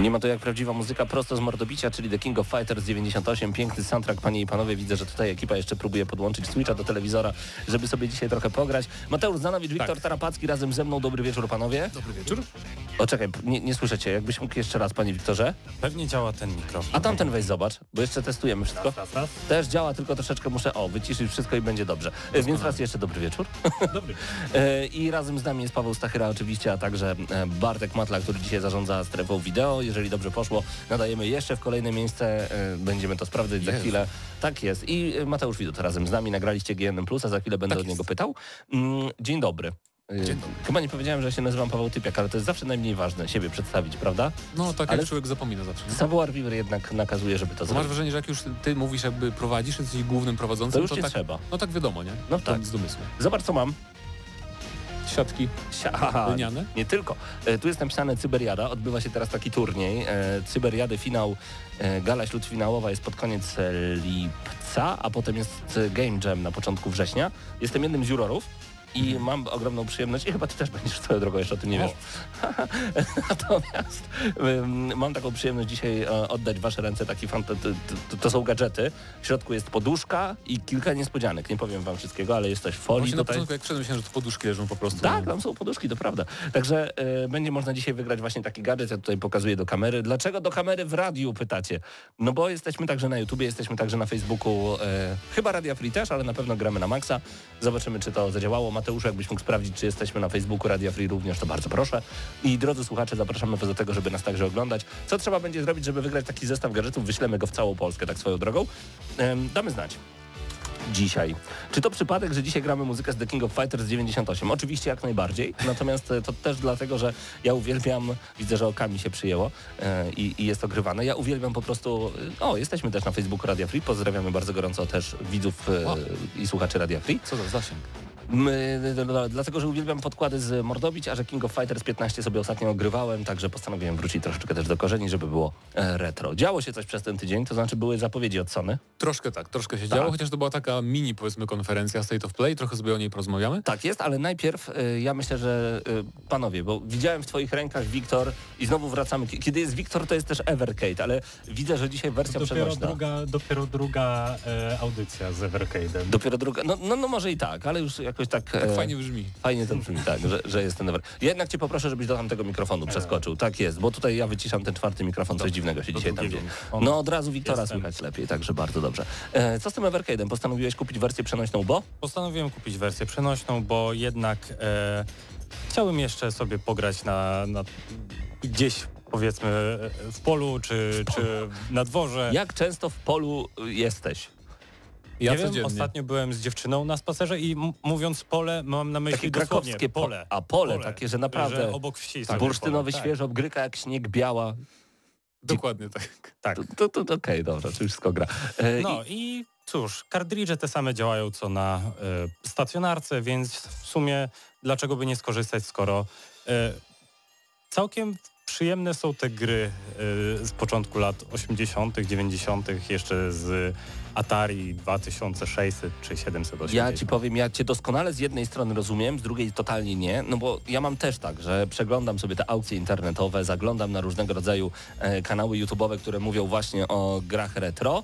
Nie ma to jak prawdziwa muzyka prosto z mordobicia, czyli The King of Fighters 98. Piękny soundtrack, panie i panowie. Widzę, że tutaj ekipa jeszcze próbuje podłączyć Switcha do telewizora, żeby sobie dzisiaj trochę pograć. Mateusz Zanowicz, Wiktor Tak. Tarapacki razem ze mną. Dobry wieczór, panowie. Dobry wieczór. O, czekaj, nie, nie słyszę cię. Jakbyś mógł jeszcze raz, panie Wiktorze. Pewnie działa ten mikrofon. A tamten weź zobacz, bo jeszcze testujemy wszystko. Raz, raz. Też działa, tylko troszeczkę muszę, o, wyciszyć wszystko i będzie dobrze. E, Więc raz jeszcze dobry wieczór. Dobry. E, I razem z nami jest Paweł Stachyra oczywiście, a także e, Bartek Matla, który dzisiaj zarządza strefą wideo. Jeżeli dobrze poszło, nadajemy jeszcze w kolejne miejsce. e, Będziemy to sprawdzać za chwilę. Tak jest. I e, Mateusz Widut razem z nami. Nagraliście GNM+, a za chwilę będę Tak od niego jest. pytał. Mm, Dzień dobry. E, Dzień dobry. Chyba nie powiedziałem, że się nazywam Paweł Typiak, ale to jest zawsze najmniej ważne, siebie przedstawić, prawda? No tak Ale- jak człowiek zapomina zawsze. Nie? Savoir Vivre jednak nakazuje, żeby to Bo masz zrobić. wrażenie, że jak już ty mówisz, jakby prowadzisz, jesteś głównym prowadzącym, To już to nie tak, trzeba. no tak wiadomo, nie? No To tak. Z domysłu. Zobacz, co mam. Siatki lniane. Nie tylko. E, Tu jest napisane Cyberiada. Odbywa się teraz taki turniej. E, Cyberiady finał, e, gala śródfinałowa jest pod koniec lipca, a potem jest Game Jam na początku września. Jestem jednym z jurorów. I mam ogromną przyjemność, i chyba ty też będziesz swoją drogą, jeszcze o tym nie wiesz. Natomiast mam taką przyjemność dzisiaj e, oddać w wasze ręce taki fan, to, to, to, są gadżety. W środku jest poduszka i kilka niespodzianek. Nie powiem wam wszystkiego, ale jest też w folii Właśnie na tutaj. początku jak wszedłem, myślałem, że to poduszki leżą po prostu. Tak, tam są poduszki, to prawda. Także e, będzie można dzisiaj wygrać właśnie taki gadżet, ja tutaj pokazuję do kamery. Dlaczego do kamery w radiu, pytacie? No bo jesteśmy także na YouTubie, jesteśmy także na Facebooku, e, chyba Radia Free też, ale na pewno gramy na Maxa. Zobaczymy, czy to zadziałało. Mateusz, jakbyś mógł sprawdzić, czy jesteśmy na Facebooku Radia Free również, to bardzo proszę. I drodzy słuchacze, zapraszamy was do tego, żeby nas także oglądać. Co trzeba będzie zrobić, żeby wygrać taki zestaw gadżetów? Wyślemy go w całą Polskę, tak swoją drogą. Em, damy znać dzisiaj. Czy to przypadek, że dzisiaj gramy muzykę z The King of Fighters 98? Oczywiście jak najbardziej, natomiast e, to też dlatego, że ja uwielbiam, widzę, że okami się przyjęło e, i, i jest ogrywane. Ja uwielbiam po prostu, e, o jesteśmy też na Facebooku Radia Free, pozdrawiamy bardzo gorąco też widzów Wow. i słuchaczy Radia Free. Co za zasięg. Dlatego, że uwielbiam podkłady z Mordobić, a że King of Fighters 15 sobie ostatnio ogrywałem, także postanowiłem wrócić troszeczkę też do korzeni, żeby było e, retro. Działo się coś przez ten tydzień, to znaczy były zapowiedzi od Sony. Troszkę tak, troszkę się Tak. działo, chociaż to była taka mini, powiedzmy, konferencja State of Play, trochę sobie o niej porozmawiamy. Tak jest, ale najpierw y, ja myślę, że y, panowie, bo widziałem w twoich rękach Wiktor i znowu wracamy. Kiedy jest Wiktor, to jest też Evercade, ale widzę, że dzisiaj wersja Dopiero przenośna. druga, dopiero druga e, audycja z Evercade'em. Dopiero druga. No, no, no może i tak, ale już jakoś tak. Tak e, fajnie brzmi. Fajnie to brzmi, tak, że, że jest ten Ever. Jednak cię poproszę, żebyś do tamtego mikrofonu przeskoczył. Tak jest, bo tutaj ja wyciszam ten czwarty mikrofon, coś dziwnego się dzisiaj tam dzieje. No od razu Wiktora Jestem. słychać lepiej, także bardzo dobrze. E, co z tym Evercade'em? Postanowiłeś kupić wersję przenośną, bo? Postanowiłem kupić wersję przenośną, bo jednak e, chciałbym jeszcze sobie pograć na, na gdzieś powiedzmy w polu czy, czy na dworze. Jak często w polu jesteś? Ja nie wiem, ostatnio byłem z dziewczyną na spacerze i mówiąc pole, mam na myśli Takie krakowskie po- pole. a pole takie, że naprawdę- Że obok wsi sobie Bursztynowy, pole. świeżo, bryka jak śnieg, biała. Dokładnie tak. Tak, To, tak. to, to, to okej, dobrze, to już wszystko gra. E, No i cóż, kartridże te same działają co na e, stacjonarce, więc w sumie dlaczego by nie skorzystać, skoro e, całkiem przyjemne są te gry e, z początku lat 80., 90., jeszcze z Atari 2600 czy 780. I ja ci powiem, ja cię doskonale z jednej strony rozumiem, z drugiej totalnie nie, no bo ja mam też tak, że przeglądam sobie te aukcje internetowe, zaglądam na różnego rodzaju e, kanały YouTube'owe, które mówią właśnie o grach retro.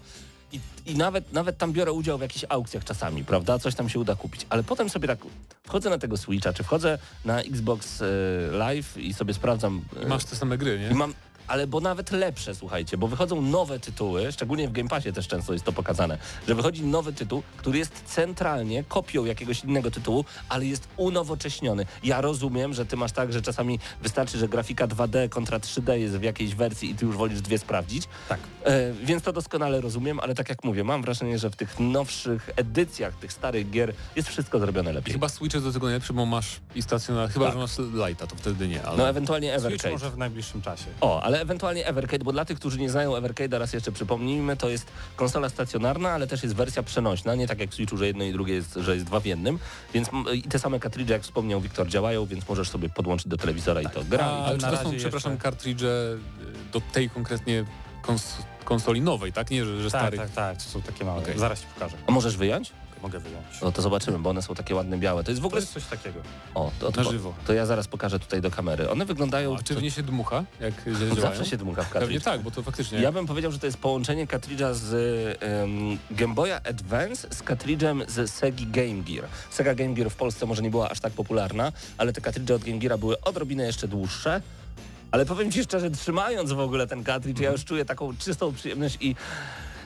I, I nawet, nawet tam biorę udział w jakichś aukcjach czasami, prawda? Coś tam się uda kupić. Ale potem sobie tak wchodzę na tego Switcha, czy wchodzę na Xbox e, Live i sobie sprawdzam. e, I masz te same gry, nie? i mam ale bo nawet lepsze, słuchajcie, bo wychodzą nowe tytuły, szczególnie w Game Passie też często jest to pokazane, że wychodzi nowy tytuł, który jest centralnie kopią jakiegoś innego tytułu, ale jest unowocześniony. Ja rozumiem, że ty masz tak, że czasami wystarczy, że grafika 2D kontra 3D jest w jakiejś wersji i ty już wolisz dwie sprawdzić. Tak. E, więc to doskonale rozumiem, ale tak jak mówię, mam wrażenie, że w tych nowszych edycjach tych starych gier jest wszystko zrobione I lepiej. chyba Switch jest do tego najlepszy, bo masz i stacjonarny, chyba, Tak. że masz Lighta, to wtedy nie, ale... No ewentualnie Switch Evercade. może w najbliższym czasie. O, ale ewentualnie Evercade, bo dla tych, którzy nie znają Evercade'a, raz jeszcze przypomnijmy, to jest konsola stacjonarna, ale też jest wersja przenośna, nie tak jak w Switchu, że jedno i drugie jest, że jest dwa w jednym, więc i te same kartridże, jak wspomniał Wiktor, działają, więc możesz sobie podłączyć do telewizora i to gra. A, ale to są, przepraszam, jeszcze- kartridże y, do tej konkretnie kons konsoli nowej, tak? Nie, że, że Tak, starych. tak, tak, to są takie małe. Okej. Zaraz ci pokażę. A możesz wyjąć? Mogę wyjąć. No to zobaczymy, bo one są takie ładne białe. To jest w To ogóle... jest coś takiego. O, to, Na to, żywo. to ja zaraz pokażę tutaj do kamery. One wyglądają... A czy w nie się dmucha, jak źle? Zawsze się dmucha w Pewnie tak, bo to faktycznie... Ja bym powiedział, że to jest połączenie kartridża z um, Game Boya Advance z kartridżem z Sega Game Gear. Sega Game Gear w Polsce może nie była aż tak popularna, ale te kartridże od Game Geara były odrobinę jeszcze dłuższe. Ale powiem Ci szczerze, trzymając w ogóle ten kartridż, ja już czuję taką czystą przyjemność i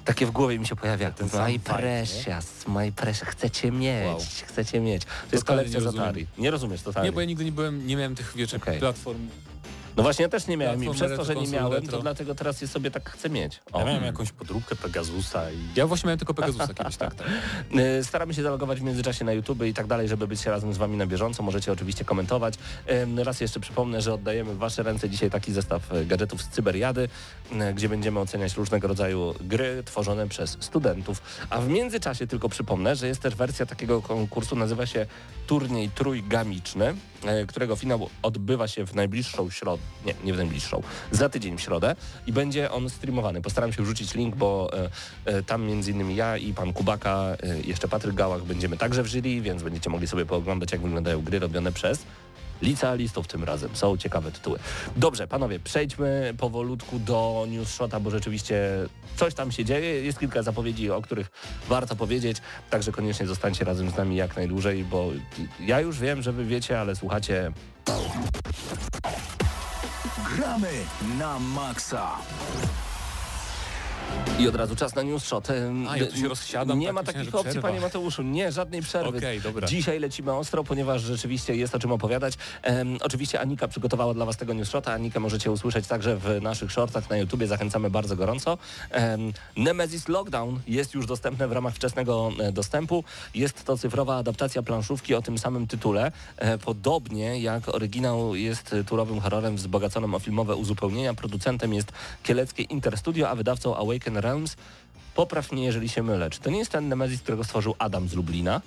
takie w głowie mi się pojawia. Ten My precious, my precious, chcecie mieć, Wow. chcecie mieć. To jest kolekcja nie z. Atari. Nie rozumiesz totalnie. Nie, bo ja nigdy nie byłem, nie miałem tych, wiecie, Okej. platform. No właśnie ja też nie miałem i przez to, że nie miałem, retro. to dlatego teraz je sobie tak chcę mieć. O. Ja miałem jakąś podróbkę Pegasusa i... Ja właśnie miałem tylko Pegasusa kiedyś, tak, tak. E, Staramy się zalogować w międzyczasie na YouTube i tak dalej, żeby być razem z Wami na bieżąco. Możecie oczywiście komentować. Raz jeszcze przypomnę, że oddajemy w Wasze ręce dzisiaj taki zestaw e, gadżetów z Cyberiady, e, gdzie będziemy oceniać różnego rodzaju gry tworzone przez studentów. A w międzyczasie tylko przypomnę, że jest też wersja takiego konkursu, nazywa się Turniej Trójgamiczny, którego finał odbywa się w najbliższą środę. Nie, nie w najbliższą. Za tydzień w środę i będzie on streamowany. Postaram się wrzucić link, bo e, e, tam między innymi ja i pan Kubaka, e, jeszcze Patryk Gałach będziemy także w więc będziecie mogli sobie pooglądać, jak wyglądają gry robione przez licealistów tym razem. Są ciekawe tytuły. Dobrze, panowie, przejdźmy powolutku do news shota, bo rzeczywiście coś tam się dzieje. Jest kilka zapowiedzi, o których warto powiedzieć, także koniecznie zostańcie razem z nami jak najdłużej, bo ja już wiem, że wy wiecie, ale słuchacie Gramy na maksa. I od razu czas na news shot. Em, A, ja tu się rozsiadam, Nie tak ma myślałem, takich opcji, przerwa. panie Mateuszu. Nie, żadnej przerwy. Okej, dobra. Dzisiaj lecimy ostro, ponieważ rzeczywiście jest o czym opowiadać. Em, oczywiście Anika przygotowała dla Was tego news shota. Anikę możecie usłyszeć także w naszych shortach na YouTubie. Zachęcamy bardzo gorąco. Em, Nemesis Lockdown jest już dostępne w ramach wczesnego e, dostępu. Jest to cyfrowa adaptacja planszówki o tym samym tytule. E, podobnie jak oryginał jest turowym horrorem wzbogaconym o filmowe uzupełnienia. Producentem jest kieleckie Interstudio, a wydawcą Awaken Realms. Popraw mnie, jeżeli się mylę. Czy to nie jest ten Nemesis, którego stworzył Adam z Lublina?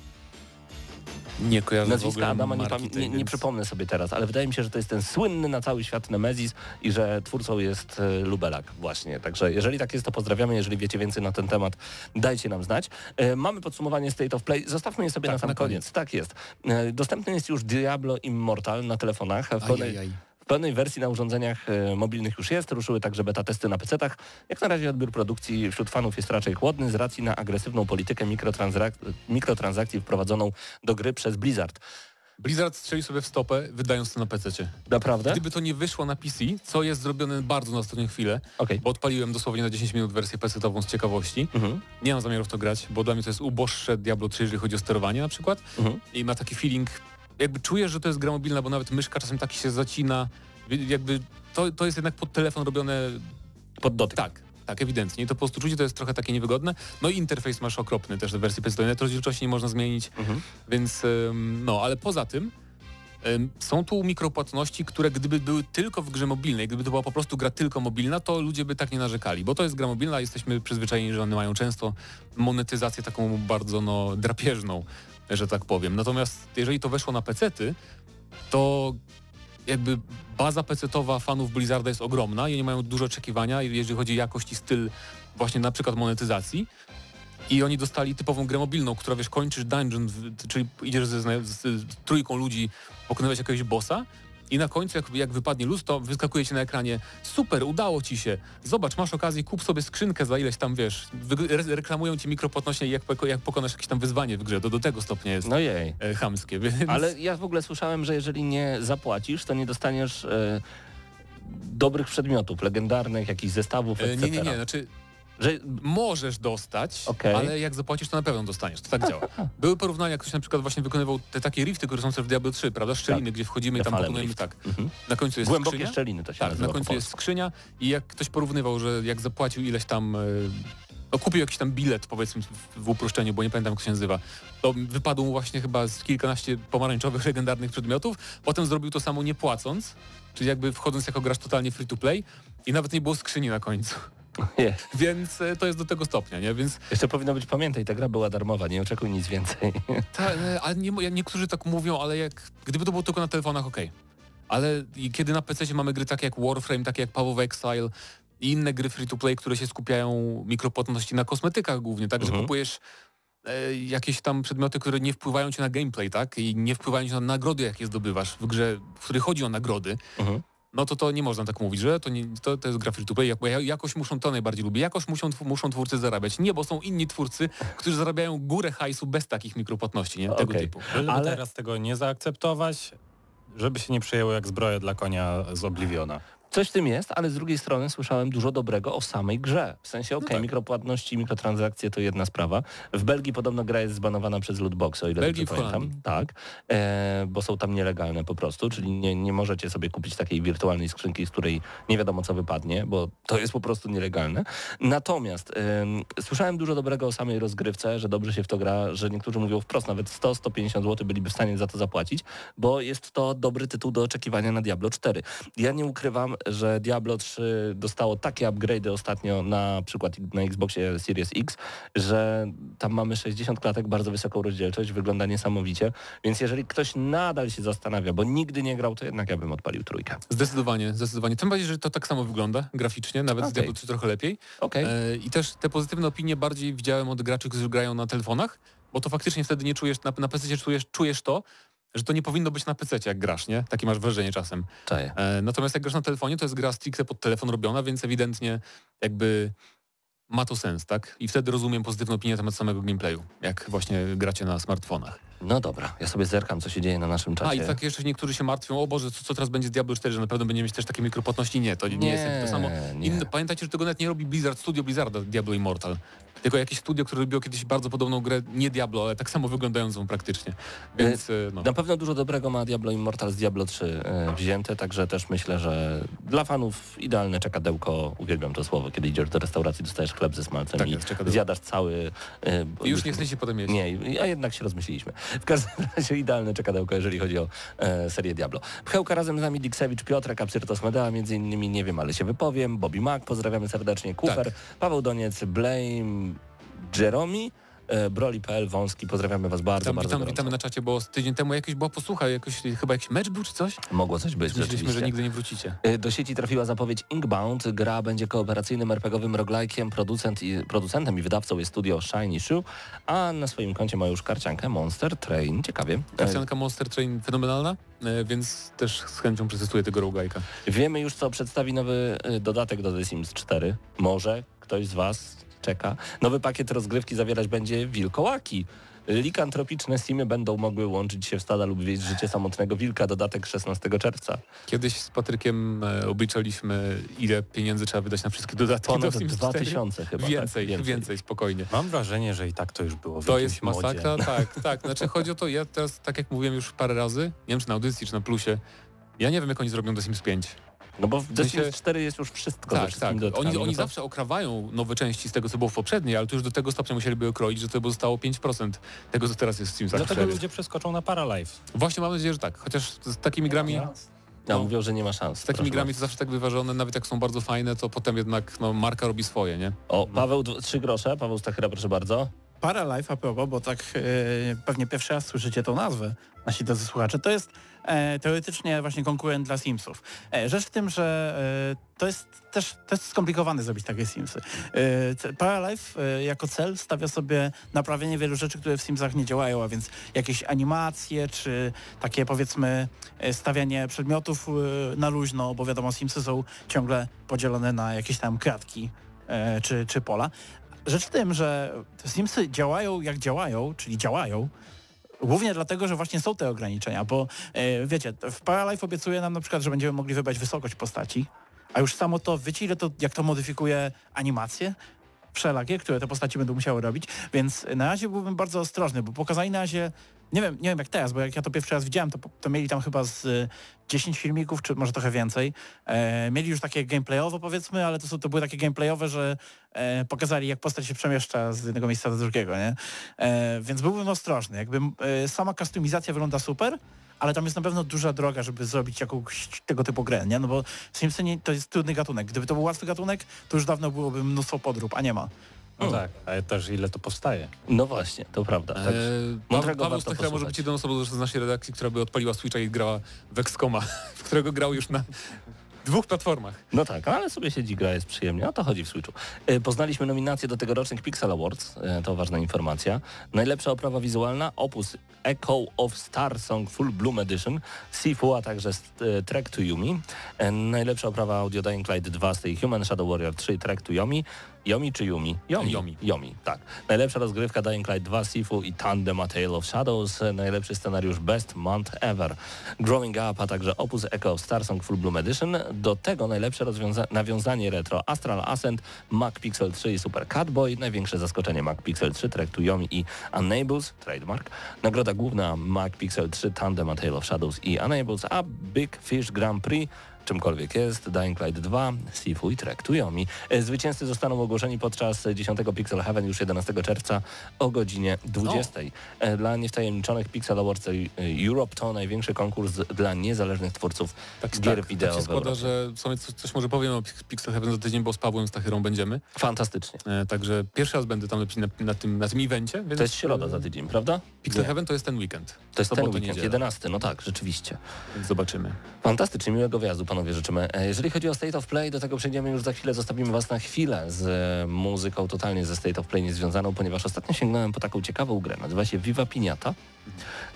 Nie kojarzę w Nazwiska Adama nie, tej, nie, nie więc- przypomnę sobie teraz, ale wydaje mi się, że to jest ten słynny na cały świat Nemesis i że twórcą jest e, Lubelak właśnie. Także jeżeli tak jest, to pozdrawiamy. Jeżeli wiecie więcej na ten temat, dajcie nam znać. E, mamy podsumowanie State of Play. Zostawmy je sobie Tak, na sam na koniec. koniec. Tak jest. E, dostępny jest już Diablo Immortal na telefonach. W pełnej, Ajajaj. W pełnej wersji na urządzeniach e, mobilnych już jest. Ruszyły także beta testy na PC-tach. Jak na razie odbiór produkcji wśród fanów jest raczej chłodny z racji na agresywną politykę mikrotransak- mikrotransakcji wprowadzoną do gry przez Blizzard. Blizzard strzeli sobie w stopę, wydając to na PC. Naprawdę? Gdyby to nie wyszło na PC, co jest zrobione bardzo na ostatnią chwilę, Okej. bo odpaliłem dosłownie na 10 minut wersję PC-ową z ciekawości. Mhm. Nie mam zamiaru w to grać, bo dla mnie to jest uboższe Diablo 3, jeżeli chodzi o sterowanie na przykład. Mhm. I ma taki feeling, jakby czujesz, że to jest gra mobilna, bo nawet myszka czasem tak się zacina. Jakby to, to jest jednak pod telefon robione Pod dotyk. tak, tak, ewidentnie. To po prostu czucie to jest trochę takie niewygodne. No i interfejs masz okropny też w wersji PC. To rozdzielczości nie można zmienić, Mhm. więc no, ale poza tym ym, są tu mikropłatności, które gdyby były tylko w grze mobilnej, gdyby to była po prostu gra tylko mobilna, to ludzie by tak nie narzekali, bo to jest gra mobilna, jesteśmy przyzwyczajeni, że one mają często monetyzację taką bardzo no, drapieżną, że tak powiem. Natomiast jeżeli to weszło na pecety, to jakby baza pecetowa fanów Blizzarda jest ogromna i oni mają duże oczekiwania, jeżeli chodzi o jakość i styl właśnie na przykład monetyzacji. I oni dostali typową grę mobilną, która wiesz, kończysz dungeon, czyli idziesz ze, z, z trójką ludzi pokonywać jakiegoś bossa i na końcu jak, jak wypadnie luz, to wyskakuje ci na ekranie super, udało ci się, zobacz, masz okazję, kup sobie skrzynkę za ileś tam, wiesz, re, reklamują ci mikropłatności jak, jak pokonasz jakieś tam wyzwanie w grze, to do tego stopnia jest No jej. e, chamskie, więc... Ale ja w ogóle słyszałem, że jeżeli nie zapłacisz, to nie dostaniesz e, dobrych przedmiotów, legendarnych, jakichś zestawów, etc. Nie, nie, nie, znaczy Że, możesz dostać, Okej. ale jak zapłacisz, to na pewno dostaniesz. To tak działa. Były porównania, jak ktoś na przykład właśnie wykonywał te takie rifty, które są w Diablo 3, prawda? Szczeliny, gdzie wchodzimy i tam pokonujemy Rift. tak. mhm. Na końcu jest Głębokie skrzynia. szczeliny to się Tak, na końcu jest skrzynia i jak ktoś porównywał, że jak zapłacił ileś tam, e, no kupił jakiś tam bilet powiedzmy w- uproszczeniu, bo nie pamiętam jak się nazywa, to wypadło mu właśnie chyba z kilkanaście pomarańczowych, legendarnych przedmiotów, potem zrobił to samo nie płacąc, czyli jakby wchodząc jako gracz totalnie free to play i nawet nie było skrzyni na końcu. Nie. Więc e, to jest do tego stopnia, nie? Więc Jeszcze powinno być, pamiętaj, ta gra była darmowa, nie oczekuj nic więcej. ta, e, ale nie, niektórzy tak mówią, ale jak gdyby to było tylko na telefonach, okej. Ale i kiedy na PC mamy gry takie jak Warframe, takie jak of Exile i inne gry free to play, które się skupiają mikropłatności na kosmetykach głównie, tak, Mhm. że kupujesz e, jakieś tam przedmioty, które nie wpływają ci na gameplay, tak, i nie wpływają ci na nagrody, jakie zdobywasz w grze, w której chodzi o nagrody, Mhm. No to to nie można tak mówić, że to, nie, to, to jest gra free to play, bo ja- jakoś muszą, to najbardziej lubię, jakoś muszą, muszą twórcy zarabiać. Nie, bo są inni twórcy, którzy zarabiają górę hajsu bez takich mikropłatności, nie, tego Okej. typu. Żeby Ale- teraz tego nie zaakceptować, żeby się nie przejęło jak zbroja dla konia z Obliviona. Coś w tym jest, ale z drugiej strony słyszałem dużo dobrego o samej grze. W sensie, okej, tak. mikropłatności, mikrotransakcje to jedna sprawa. W Belgii podobno gra jest zbanowana przez lootbox, o ile Belgii dobrze pamiętam. Tak, e, bo są tam nielegalne po prostu, czyli nie, nie możecie sobie kupić takiej wirtualnej skrzynki, z której nie wiadomo co wypadnie, bo to jest po prostu nielegalne. Natomiast em, słyszałem dużo dobrego o samej rozgrywce, że dobrze się w to gra, że niektórzy mówią wprost, nawet 100-150 zł byliby w stanie za to zapłacić, bo jest to dobry tytuł do oczekiwania na Diablo 4. Ja nie ukrywam, że Diablo 3 dostało takie upgrade'y ostatnio na przykład na Xboxie Series X, że tam mamy 60 klatek, bardzo wysoką rozdzielczość, wygląda niesamowicie, więc jeżeli ktoś nadal się zastanawia, bo nigdy nie grał, to jednak ja bym odpalił trójkę. Zdecydowanie, zdecydowanie. Tym bardziej, że to tak samo wygląda graficznie, nawet z Okej. Diablo 3 trochę lepiej. Okej. E, I też te pozytywne opinie bardziej widziałem od graczy, którzy grają na telefonach, bo to faktycznie wtedy nie czujesz, na, na PC czujesz, czujesz to, że to nie powinno być na PC jak grasz, nie? Takie masz wrażenie czasem. Czaję. E, natomiast jak grasz na telefonie, to jest gra stricte pod telefon robiona, więc ewidentnie jakby ma to sens, tak? I wtedy rozumiem pozytywne opinie na temat samego gameplayu, jak właśnie gracie na smartfonach. No dobra, ja sobie zerkam, co się dzieje na naszym czacie. A i tak jeszcze niektórzy się martwią, o Boże, co, co teraz będzie z Diablo 4, że na pewno będzie mieć też takie mikropłatności. Nie, to nie, Nie, jest to samo. Inne, pamiętajcie, że tego nawet nie robi Blizzard, studio Blizzarda Diablo Immortal. Tylko jakieś studio, które robiło kiedyś bardzo podobną grę, nie Diablo, ale tak samo wyglądającą praktycznie. Więc e, no. Na pewno dużo dobrego ma Diablo Immortal z Diablo 3 e, wzięte, także też myślę, że dla fanów idealne czekadełko, uwielbiam to słowo, kiedy idziesz do restauracji, dostajesz chleb ze smalcem Tak i jest, zjadasz cały... e, I już nie chcecie potem jeść. Nie, a jednak się rozmyśliliśmy. W każdym razie idealne czekadełko, jeżeli chodzi o e, serię Diablo. Pchełka razem z nami Diksewicz, Piotrek, Apsyrtos Medea, między innymi nie wiem, ale się wypowiem, Bobby Mac, pozdrawiamy serdecznie, Kufer, Tak. Paweł Doniec, Blame, Jeromi, e, Broli.pl, Wąski, pozdrawiamy was bardzo, Witam, bardzo witam, gorąco. witamy na czacie, bo tydzień temu jakoś była posłucha, jakoś, chyba jakiś mecz był czy coś? Mogło coś być, Myśleliśmy, że nigdy nie wrócicie. Y, Do sieci trafiła zapowiedź Inkbound. Gra będzie kooperacyjnym RPGowym roguelike'iem. Producent i, producentem i wydawcą jest studio Shiny Shoe, a na swoim koncie ma już karciankę Monster Train. Ciekawie. Karcianka Monster Train fenomenalna, e, więc też z chęcią przetestuję tego rogue'ika. E, Wiemy już, co przedstawi nowy dodatek do The Sims 4. Może ktoś z Was czeka. Nowy pakiet rozgrywki zawierać będzie wilkołaki. Likantropiczne simy będą mogły łączyć się w stada lub wieść życie samotnego wilka. Dodatek 16 czerwca. Kiedyś z Patrykiem e, obliczaliśmy, ile pieniędzy trzeba wydać na wszystkie dodatki do Ponad Sims 4. 2000 chyba. Więcej, tak? więcej, spokojnie. Mam wrażenie, że i tak to już było w To jest modzie. masakra, tak, tak. Znaczy chodzi o to, ja teraz, tak jak mówiłem już parę razy, nie wiem czy na audycji, czy na plusie, ja nie wiem jak oni zrobią do Sims 5. No bo w Sims 4 jest już wszystko Tak, tak. dodatkami. Oni, no oni to- zawsze okrawają nowe części z tego, co było w poprzedniej, ale to już do tego stopnia musieliby okroić, że to by zostało 5% tego, co teraz jest w Simsach Dlatego 4. ludzie przeskoczą na Paralife. Właśnie mam nadzieję, że tak. Chociaż z takimi grami, Ja no. mówią, że nie ma szans. z takimi grami to zawsze tak wyważone, nawet jak są bardzo fajne, to potem jednak no, marka robi swoje, nie? O, Paweł, trzy grosze. Paweł Stachyra, proszę bardzo. Paralife a propos, bo tak e, pewnie pierwszy raz słyszycie tą nazwę, nasi drodzy słuchacze, to jest e, teoretycznie właśnie konkurent dla Simsów. E, rzecz w tym, że e, to jest też to jest skomplikowane zrobić takie Simsy. E, Paralife e, jako cel stawia sobie naprawienie wielu rzeczy, które w Simsach nie działają, a więc jakieś animacje, czy takie powiedzmy e, stawianie przedmiotów na luźno, bo wiadomo Simsy są ciągle podzielone na jakieś tam kratki czy, czy pola. Rzecz w tym, że Simsy działają jak działają, czyli działają, głównie dlatego, że właśnie są te ograniczenia, bo e, wiecie, w Paralife obiecuje nam na przykład, że będziemy mogli wybrać wysokość postaci, A już samo to, wiecie ile to, jak to modyfikuje animacje? Wszelakie, które te postaci będą musiały robić, więc na razie byłbym bardzo ostrożny, bo pokazali na razie, nie wiem, nie wiem jak teraz, bo jak ja to pierwszy raz widziałem, to, to mieli tam chyba z y, 10 filmików, czy może trochę więcej. E, mieli już takie gameplayowe powiedzmy, ale to, są, to były takie gameplayowe, że e, pokazali jak postać się przemieszcza z jednego miejsca do drugiego, nie? E, więc byłbym ostrożny. Jakby e, sama kustomizacja wygląda super, ale tam jest na pewno duża droga, żeby zrobić jakąś tego typu grę, nie? No bo Simsy nie, to jest trudny gatunek. Gdyby to był łatwy gatunek, to już dawno byłoby mnóstwo podrób, a nie ma. No tak, ale też ile to powstaje. No właśnie, to prawda. Tak. Eee, Mądrego Paweł warto Stachera może być jedyną osobą z naszej redakcji, która by odpaliła Switcha i grała w Excoma, w którego grał już na dwóch platformach. No tak, ale sobie siedzi, gra jest przyjemnie. O to chodzi w Switchu. E, Poznaliśmy nominacje do tegorocznych Pixel Awards. E, To ważna informacja. Najlepsza oprawa wizualna Opus Echo of Star Song Full Bloom Edition, Sifu, a także e, Track to Yumi. E, Najlepsza oprawa audio Dying Light 2 Stay Human, Shadow Warrior 3 Track to Yomi. Yomi czy Yumi? Yomi. Yomi. Yomi, tak. Najlepsza rozgrywka Dying Light 2 Sifu i Tandem A Tale of Shadows. Najlepszy scenariusz Best Month Ever. Growing Up, a także Opus Echo of Star Song Full Bloom Edition. Do tego najlepsze nawiązanie retro Astral Ascent, Mac Pixel 3 i Super Catboy. Największe zaskoczenie Mac Pixel 3, Track to Yomi i Unables, trademark. Nagroda główna Mac Pixel 3, Tandem A Tale of Shadows i Unables, a Big Fish Grand Prix czymkolwiek jest, Dying Light 2, Sifu i Trek to Yomi. E, Zwycięzcy zostaną ogłoszeni podczas 10 Pixel Heaven już 11 czerwca o godzinie 20. E, Dla niewtajemniczonych Pixel Awards e, Europe to największy konkurs dla niezależnych twórców gier tak, wideo tak się składa, że w sumie coś, coś może powiem o Pix- Pixel Heaven za tydzień, bo z Pawłem Stachyrą będziemy. Fantastycznie. E, także pierwszy raz będę tam na, na, tym, na tym evencie. Więc To jest środa za tydzień, prawda? Pixel Nie. Heaven to jest ten weekend. To jest ten weekend, niedziela. 11, no tak, rzeczywiście. Więc zobaczymy. Fantastycznie, miłego wjazdu panowie życzymy. E, Jeżeli chodzi o State of Play, do tego przejdziemy już za chwilę, zostawimy was na chwilę z e, muzyką totalnie ze State of Play niezwiązaną, ponieważ ostatnio sięgnąłem po taką ciekawą grę, nazywa się Viva Piniata.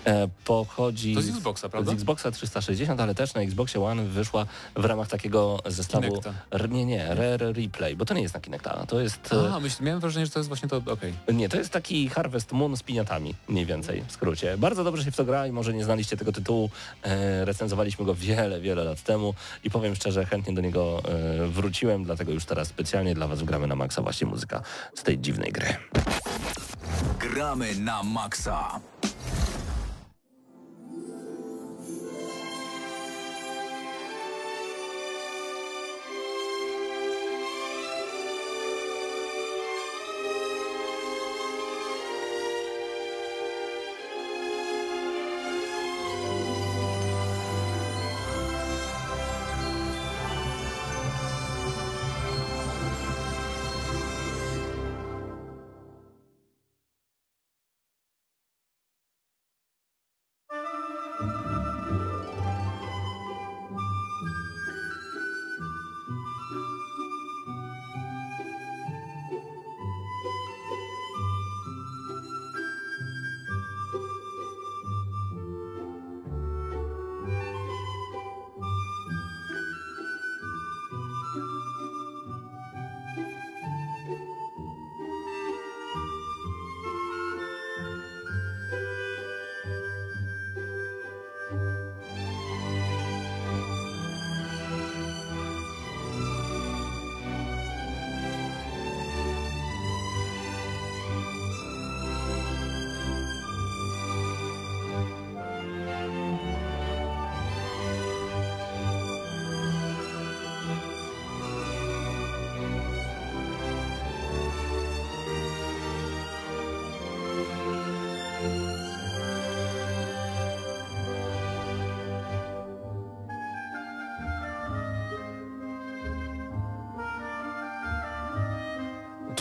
E, pochodzi To z Xboxa, prawda? z Xboxa 360, ale też na Xboxie One wyszła w ramach takiego zestawu... R, nie, nie, Rare Replay, bo to nie jest na Kinecta, to jest... e, A, myśl, miałem wrażenie, że to jest właśnie to, okej. nie, to jest taki Harvest Moon z piniatami, mniej więcej, w skrócie. Bardzo dobrze się w to gra i może nie znaliście tego tytułu. E, recenzowaliśmy go wiele, wiele lat temu i powiem szczerze, chętnie do niego e, wróciłem, dlatego już teraz specjalnie dla Was gramy na maksa właśnie muzyka z tej dziwnej gry. Gramy na maksa.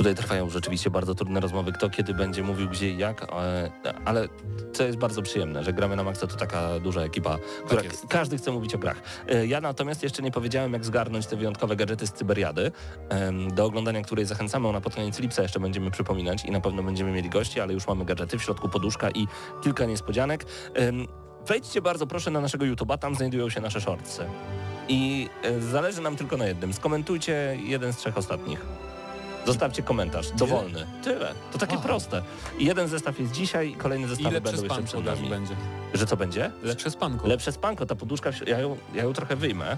Tutaj trwają rzeczywiście bardzo trudne rozmowy, kto kiedy będzie mówił gdzie i jak, e, ale co jest bardzo przyjemne, że gramy na maksa to taka duża ekipa, która jest. k- każdy chce mówić o grach. E, Ja natomiast jeszcze nie powiedziałem, jak zgarnąć te wyjątkowe gadżety z Cyberiady, do oglądania której zachęcamy. Ona pod koniec lipca jeszcze będziemy przypominać i na pewno będziemy mieli gości, ale już mamy gadżety, w środku poduszka i kilka niespodzianek. Wejdźcie bardzo proszę na naszego YouTube'a, tam znajdują się nasze shortsy. I e, zależy nam tylko na jednym. Skomentujcie jeden z trzech ostatnich. Zostawcie komentarz, dowolny. Tyle. To takie Aha. proste. I jeden zestaw jest dzisiaj, kolejne zestawy Ile będą jeszcze przed nami. będzie? Że co będzie? Lepsze spanko. Lepsze spanko, ta poduszka, ja ją, ja ją trochę wyjmę.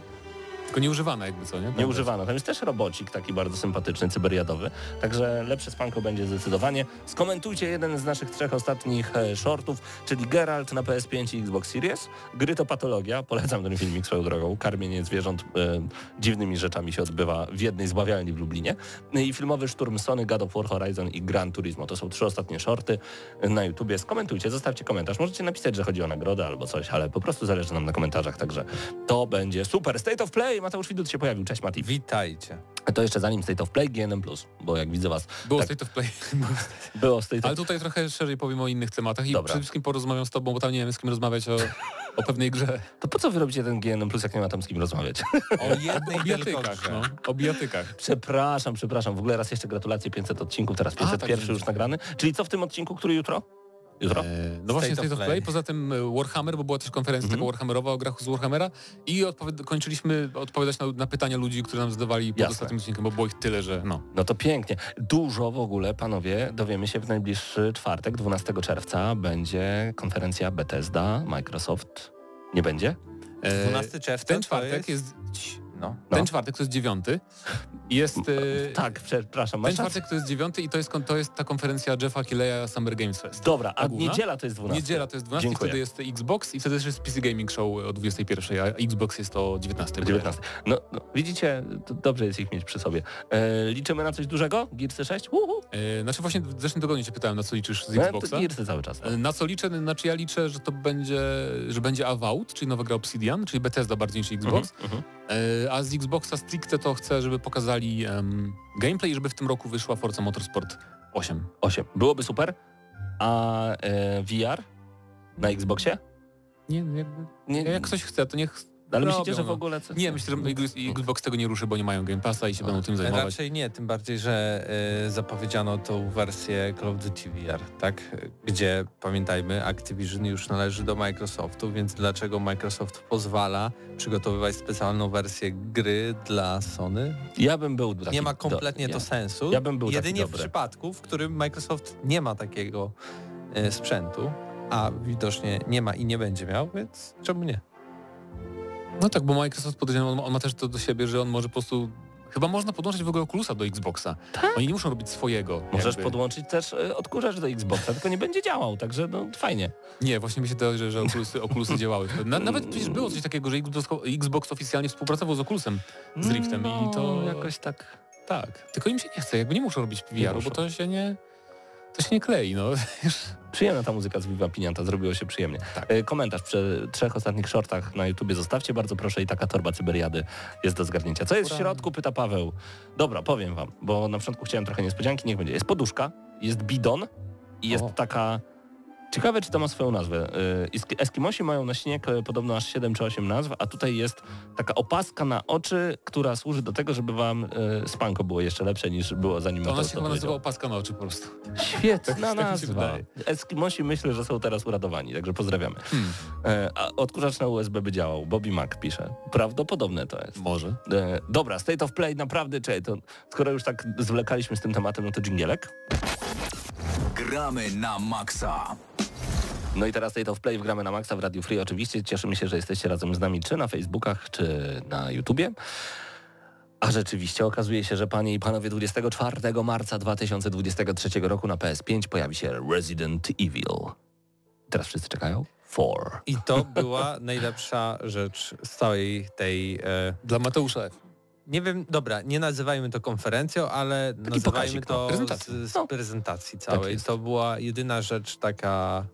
Tylko nieużywana jakby co, nie? Nie używano. Tam jest też robocik taki bardzo sympatyczny, cyberiadowy. Także lepsze spanko będzie zdecydowanie. Skomentujcie jeden z naszych trzech ostatnich e, shortów, czyli Geralt na PS5 i Xbox Series. Gry to patologia. Polecam ten filmik swoją drogą. Karmienie zwierząt e, dziwnymi rzeczami się odbywa w jednej z bawialni w Lublinie. I filmowy szturm Sony, God of War Horizon i Gran Turismo. To są trzy ostatnie shorty na YouTubie. Skomentujcie, zostawcie komentarz. Możecie napisać, że chodzi o nagrodę albo coś, ale po prostu zależy nam na komentarzach, także to będzie super. State of Play, Mateusz Widut się pojawił. Cześć Mati. Witajcie. To jeszcze zanim State of Play, GNM+, bo jak widzę was, Było tak, State of Play. było State Ale of tutaj trochę szerzej powiem o innych tematach i Dobra. przede wszystkim porozmawiam z tobą, bo tam nie wiem z kim rozmawiać o, o pewnej grze. To po co wy robicie ten GNM+, jak nie ma tam z kim rozmawiać? O jednej bijatykach, grze. no. O bijatykach. przepraszam, przepraszam. W ogóle raz jeszcze gratulacje 500 odcinków, teraz 501 tak, już nagrany. Czyli co w tym odcinku, który jutro? Jutro? E, no właśnie State State of Play. Play, poza tym e, Warhammer, bo była też konferencja Mhm. taka Warhammerowa o grach z Warhammera i odpowiad- kończyliśmy odpowiadać na, na pytania ludzi, które nam zadawali pod Jasne. ostatnim odcinkiem, bo było ich tyle, że no. No to pięknie. Dużo w ogóle, panowie, dowiemy się w najbliższy czwartek, 12 czerwca, będzie konferencja Bethesda, Microsoft. Nie będzie? E, 12 czerwca ten czwartek jest... jest... No. Ten No. czwartek to jest dziewiąty. Jest... e, Tak, przepraszam, Ten czwartek to jest dziewiąty i to jest, to jest ta konferencja Jeffa Killeya Summer Games Fest. Dobra, a Ta główna? niedziela to jest 12. Niedziela to jest 12, Dziękuję. wtedy jest Xbox i wtedy też jest PC Gaming Show o 21, a Xbox jest o 19. 19. No, no widzicie, to dobrze jest ich mieć przy sobie. E, liczymy na coś dużego? Gearsy 6? Uhu. E, znaczy właśnie w zeszłym tygodniu cię pytałem, na co liczysz z No, Xboxa. to Gearsy cały czas. No. E, Na co liczę? Znaczy ja liczę, że to będzie, że będzie Avowed, czyli nowa gra Obsidian, czyli Bethesda bardziej niż Xbox. Mhm, E, A z Xboxa stricte to chcę, żeby pokazali em, gameplay i żeby w tym roku wyszła Forza Motorsport 8. 8. Byłoby super. A e, VR na Xboxie? Nie, jakby, Nie, jak ktoś chce, to niech ale robią, myślicie, że w no. ogóle... Co, Nie, myślę, że Xbox tego nie ruszy, bo nie mają Game Passa i się będą tym zajmować. Raczej nie, tym bardziej, że y, zapowiedziano tą wersję Call of Duty VR, tak? Gdzie, pamiętajmy, Activision już należy do Microsoftu, więc dlaczego Microsoft pozwala przygotowywać specjalną wersję gry dla Sony? Ja bym był taki... nie ma kompletnie do, to ja, sensu. ja bym był taki Jedynie w przypadku, w którym Microsoft nie ma takiego y, sprzętu, a widocznie nie ma i nie będzie miał, więc czemu nie? No tak, bo Microsoft podejrzewam, on, ma- on ma też to do siebie, że on może po prostu... Chyba można podłączyć w ogóle Oculusa do Xboxa. Oni nie muszą robić swojego. Możesz jakby. podłączyć też e, odkurzacz do Xboxa, tylko nie będzie działał, także no fajnie. Nie, właśnie mi się wydaje, że, że Oculusy, Oculusy działały. Na, nawet przecież było coś takiego, że Xbox, oficjalnie współpracował z Oculusem, z Riftem i to... No, jakoś tak... Tak, tylko im się nie chce, jakby nie muszą robić VR-u, bo to się nie... To się nie klei, no. Przyjemna ta muzyka z Viva Pinianta, zrobiło się przyjemnie. Tak. E, Komentarz przy trzech ostatnich shortach na YouTubie zostawcie bardzo proszę i taka torba cyberiady jest do zgarnięcia. Co jest w środku, pyta Paweł. Dobra, powiem wam, bo na początku chciałem trochę niespodzianki, niech będzie. Jest poduszka, jest bidon i jest O. taka... Ciekawe, czy to ma swoją nazwę. Eski- Eskimosi mają na śnieg e, podobno aż 7 czy 8 nazw, a tutaj jest taka opaska na oczy, która służy do tego, żeby wam e, spanko było jeszcze lepsze niż było zanim To ona się chyba nazywa opaska na oczy po prostu. Świetna tak się nazwa. Eskimosi myślę, że są teraz uradowani, także pozdrawiamy. Hmm. A odkurzacz na USB by działał. Bobby Mac pisze. Prawdopodobne to jest. Może. Dobra, State of Play naprawdę, czekaj, to skoro już tak zwlekaliśmy z tym tematem, no to dżingielek. Gramy na maksa. No i teraz State of Play wgramy na Maxa w Radio Free. Oczywiście cieszymy się, że jesteście razem z nami czy na Facebookach, czy na YouTubie. A rzeczywiście okazuje się, że panie i panowie 24 marca 2023 roku na PS5 pojawi się Resident Evil. Teraz wszyscy czekają? Four. I to była najlepsza rzecz z całej tej... E, Dla Mateusza F. nie wiem, dobra, nie nazywajmy to konferencją, ale nazywajmy pokazik, no, to prezentacja. z, z No. prezentacji Tak całej. jest. to była jedyna rzecz taka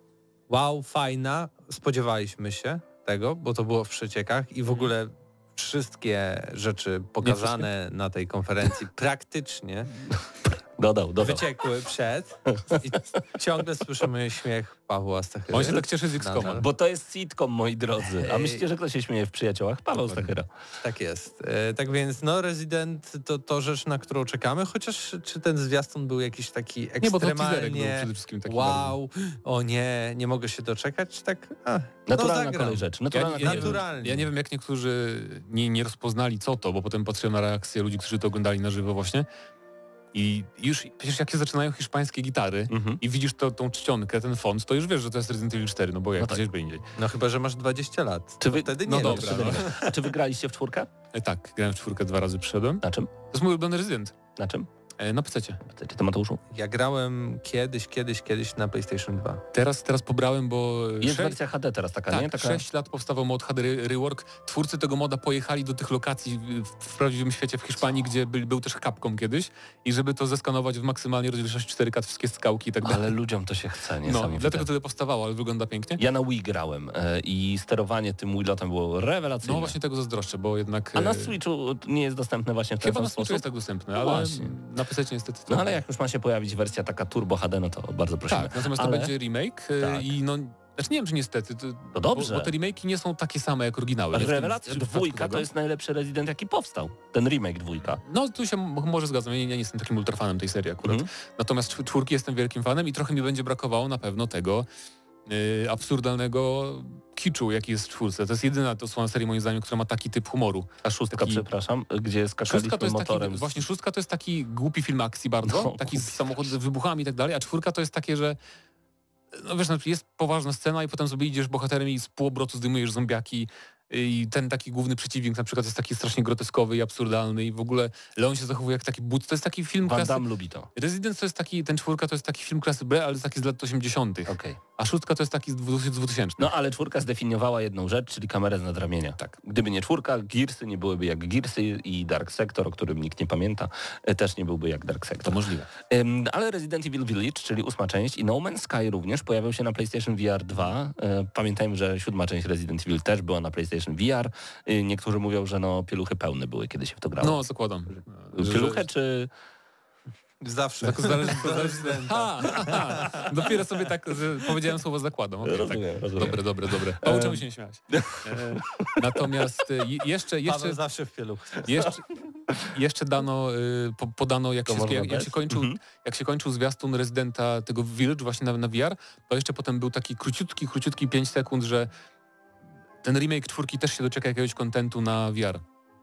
wow, fajna. Spodziewaliśmy się tego, bo to było w przeciekach i w ogóle wszystkie rzeczy pokazane na tej konferencji praktycznie Dodał, dodał. wyciekły przed i ciągle słyszymy śmiech Pawła Stachyry. On się tak cieszy z X-Koma. Nadal. Bo to jest sitcom, moi drodzy. A myślicie, że kto się śmieje w przyjaciołach? Paweł Stachyra. Tak jest. E, tak więc no Resident to, to rzecz, na którą czekamy, chociaż czy ten zwiastun był jakiś taki Nie, bo to był ekstremalnie przede wszystkim taki wow, o nie, nie mogę się doczekać, czy tak a, Naturalna no kolej rzeczy. Ja, Naturalna ja, rzeczy. Naturalnie. ja nie wiem, jak niektórzy nie, nie rozpoznali co to, bo potem patrzyłem na reakcje ludzi, którzy to oglądali na żywo właśnie. I już przecież jak się zaczynają hiszpańskie gitary Mhm. i widzisz to, tą czcionkę, ten font, to już wiesz, że to jest Resident Evil 4, no bo jak No tak. gdzieś by indziej. No chyba, że masz 20 lat. Czy wy... Wtedy no nie dobra, no. A czy wygraliście w czwórkę? E, Tak, grałem w czwórkę dwa razy przyszedłem. Na czym? To jest mój ulubiony rezydent. Na czym? E, Na PC. Ty Mateuszu? Ja grałem kiedyś, kiedyś, kiedyś na PlayStation 2. Teraz, teraz pobrałem, bo Jest sze- wersja HD teraz taka, tak, nie? Taka... 6 lat powstawał mod HD Re- Rework. Twórcy tego moda pojechali do tych lokacji w, w prawdziwym świecie w Hiszpanii, gdzie był, był też Capcom kiedyś i żeby to zeskanować w maksymalnej rozdzielczości 4K, wszystkie skałki i tak dalej. Ale ludziom to się chce, No, niesamowite. dlatego tyle powstawało, ale wygląda pięknie. Ja na Wii grałem e, i sterowanie tym Wilotem było rewelacyjne. No właśnie tego zazdroszczę, bo jednak... A na e, Switchu nie jest dostępne właśnie w ten Chyba sam na Switchu sposób? jest tak dostępne, No ale właśnie. na PC niestety to... No ale jak już ma się pojawić wersja taka Turbo HD, no to bardzo prosimy. Tak, natomiast ale... to będzie remake e, Tak. i no... Znaczy nie wiem, czy niestety, to, To dobrze. Bo, bo te remake'i nie są takie same jak oryginały. Rewelacja, dwójka to jest najlepszy Resident jaki powstał. Ten remake dwójka. No tu się może zgadzam, ja nie, ja nie jestem takim ultrafanem tej serii akurat. Mhm. Natomiast czw- czwórki jestem wielkim fanem i trochę mi będzie brakowało na pewno tego yy, absurdalnego kiczu, jaki jest w czwórce. To jest jedyna to słona serii moim zdaniem, która ma taki typ humoru. A szóstka, Taki- przepraszam, gdzie skakaliśmy Szóstka to jest motorem. taki, właśnie szóstka to jest taki głupi film akcji bardzo, No, taki z głupi. samochodem z wybuchami i tak dalej, a czwórka to jest takie, że no wiesz, no, jest poważna scena i potem sobie idziesz bohaterem i z półobrotu zdejmujesz zombiaki i ten taki główny przeciwnik na przykład jest taki strasznie groteskowy i absurdalny i w ogóle Leon się zachowuje jak taki but. To jest taki film Van klasy... Damme lubi to. Resident to jest taki, ten czwórka to jest taki film klasy B, ale jest taki z lat 80., Okej. a szóstka to jest taki z 2000. No ale czwórka zdefiniowała jedną rzecz, czyli kamerę z nadramienia. Tak. Gdyby nie czwórka, Gearsy nie byłyby jak Gearsy i Dark Sector, o którym nikt nie pamięta, e, też nie byłby jak Dark To Sector. możliwe. Ym, ale Resident Evil Village, czyli ósma część i No Man's Sky również pojawił się na PlayStation VR 2. E, Pamiętajmy, że siódma część Resident Evil też była na PlayStation VR. Y, Niektórzy mówią, że no pieluchy pełne były, kiedy się w to grało. No, zakładam. Że- Pieluchę czy... Zawsze. Tak, zależy, zależy, ha, ha, dopiero sobie tak że powiedziałem słowo zakładam. Okay, tak. Rozumiem, rozumiem. Dobre, dobre, dobre. Nauczymy się nie śmiać. E, natomiast e, je- jeszcze, Paweł jeszcze, zawsze w pieluch. jeszcze, jeszcze dano, y, po, podano jak się, jak, jak, się kończył, Mhm. jak się kończył zwiastun rezydenta tego Village właśnie na, na VR, to jeszcze potem był taki króciutki, króciutki 5 sekund, że ten remake czwórki też się doczeka jakiegoś kontentu na VR.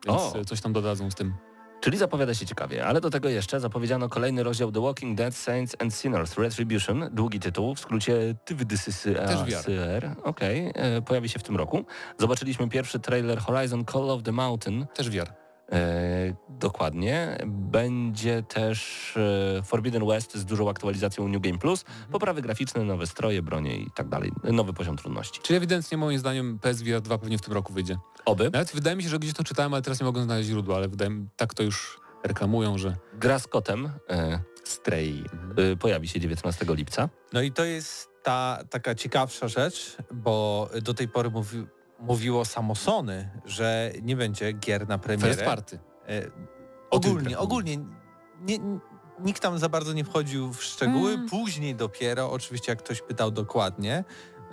Więc O. e, coś tam dodadzą z tym. Czyli zapowiada się ciekawie, ale do tego jeszcze zapowiedziano kolejny rozdział The Walking Dead Saints and Sinners Retribution, długi tytuł, w skrócie TVDCR. Okej, e, pojawi się w tym roku. Zobaczyliśmy pierwszy trailer Horizon Call of the Mountain. Też VR. E, dokładnie. Będzie też e, Forbidden West z dużą aktualizacją New Game Plus, poprawy graficzne, nowe stroje, bronie i tak dalej. Nowy poziom trudności. Czyli ewidentnie moim zdaniem PSVR 2 pewnie w tym roku wyjdzie. Oby. Nawet wydaje mi się, że gdzieś to czytałem, ale teraz nie mogę znaleźć źródła, ale wydaje mi tak to już reklamują, że Gra z kotem e, Stray. e, pojawi się 19 lipca. No i to jest ta taka ciekawsza rzecz, bo do tej pory mówi, mówiło samo Sony, że nie będzie gier na premierę. First party. E, ogólnie, ogólnie nie, nikt tam za bardzo nie wchodził w szczegóły, Mm. później dopiero, oczywiście jak ktoś pytał dokładnie,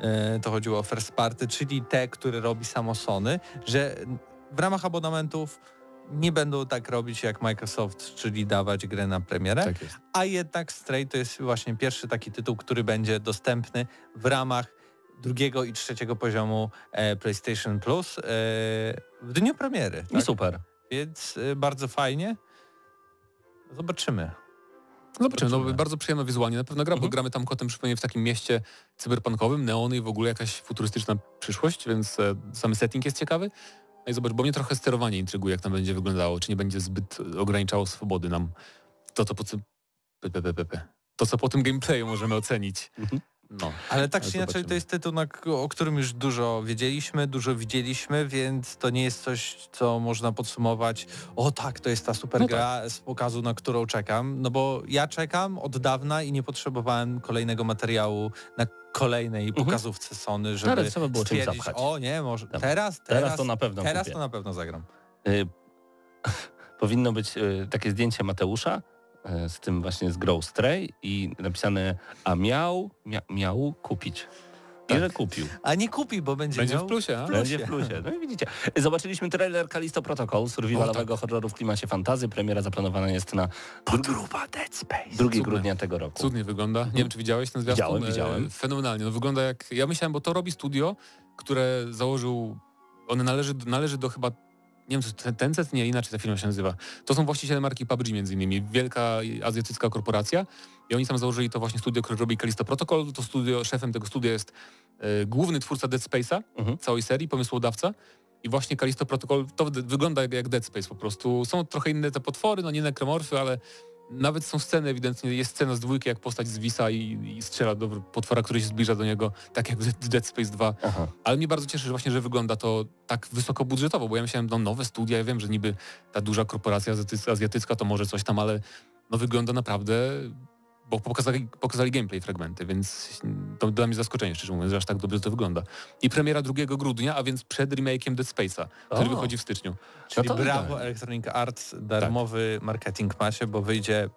e, to chodziło o first party, czyli te, które robi samo Sony, że w ramach abonamentów nie będą tak robić jak Microsoft, czyli dawać grę na premierę, Tak jest. a jednak Stray to jest właśnie pierwszy taki tytuł, który będzie dostępny w ramach drugiego i trzeciego poziomu e, PlayStation Plus e, w dniu premiery. I Tak? super. Więc e, bardzo fajnie. Zobaczymy. Zobaczymy, no, bardzo przyjemna wizualnie. Na pewno gra, bo Mhm. gramy tam kotem przypomnę w takim mieście cyberpunkowym, neony i w ogóle jakaś futurystyczna przyszłość, więc sam setting jest ciekawy. No i zobacz, bo mnie trochę sterowanie intryguje, jak tam będzie wyglądało, czy nie będzie zbyt ograniczało swobody nam. To, co po, co, p, p, p, p, p. to, co po tym gameplayu możemy ocenić. Mhm. No. Ale tak czy inaczej zobaczymy. to jest tytuł, na, o którym już dużo wiedzieliśmy, dużo widzieliśmy, więc to nie jest coś, co można podsumować. O tak, to jest ta super No gra z pokazu, na którą czekam. No bo ja czekam od dawna i nie potrzebowałem kolejnego materiału na kolejnej Mhm. pokazówce Sony, Ale żeby trzeba było stwierdzić, zapchać. o nie, może teraz, Teraz, teraz, to na pewno teraz kupię. to na pewno zagram. Y, powinno być y, takie zdjęcie Mateusza z tym właśnie z Grow Stray i napisane a miał, mia, miał kupić. I Tak. że kupił. A nie kupi, bo będzie, Będzie miał... w plusie, a? Będzie w plusie. No i widzicie. Zobaczyliśmy trailer Kalisto Protocol, survivalowego horroru w klimacie fantazy. Premiera zaplanowana jest na Podróba Dead Space. 2 Cudne. grudnia tego roku. Cudnie wygląda. Nie wiem, czy widziałeś ten zwiastun? Widziałem, E, widziałem. Fenomenalnie. No wygląda jak... Ja myślałem, bo to robi studio, które założył... One należy, należy do chyba... Nie wiem, co Tencent? Nie, inaczej ta firma się nazywa. To są właściciele marki PUBG między innymi. Wielka azjatycka korporacja. I oni tam założyli to właśnie studio, które robi Callisto Protocol. To studio, szefem tego studia jest e, główny twórca Dead Space'a, Mhm. całej serii, pomysłodawca. I właśnie Kalisto Protocol to wy- wygląda jak, jak Dead Space po prostu. Są trochę inne te potwory, no nie nekromorfy, ale nawet są sceny ewidentnie, jest scena z dwójki, jak postać zwisa i, i strzela do potwora, który się zbliża do niego, tak jak w Dead Space 2. Aha. Ale mnie bardzo cieszy, że właśnie, że wygląda to tak wysokobudżetowo, bo ja myślałem, no nowe studia, ja wiem, że niby ta duża korporacja azjatycka, azjatycka to może coś tam, ale no wygląda naprawdę, bo pokazali, pokazali gameplay fragmenty, więc to dla mnie zaskoczenie, szczerze mówiąc, że aż tak dobrze to wygląda. I premiera 2 grudnia, a więc przed remake'iem Dead Space'a, który O. wychodzi w styczniu. Czyli to brawo. Electronic Arts, darmowy marketing macie, bo wyjdzie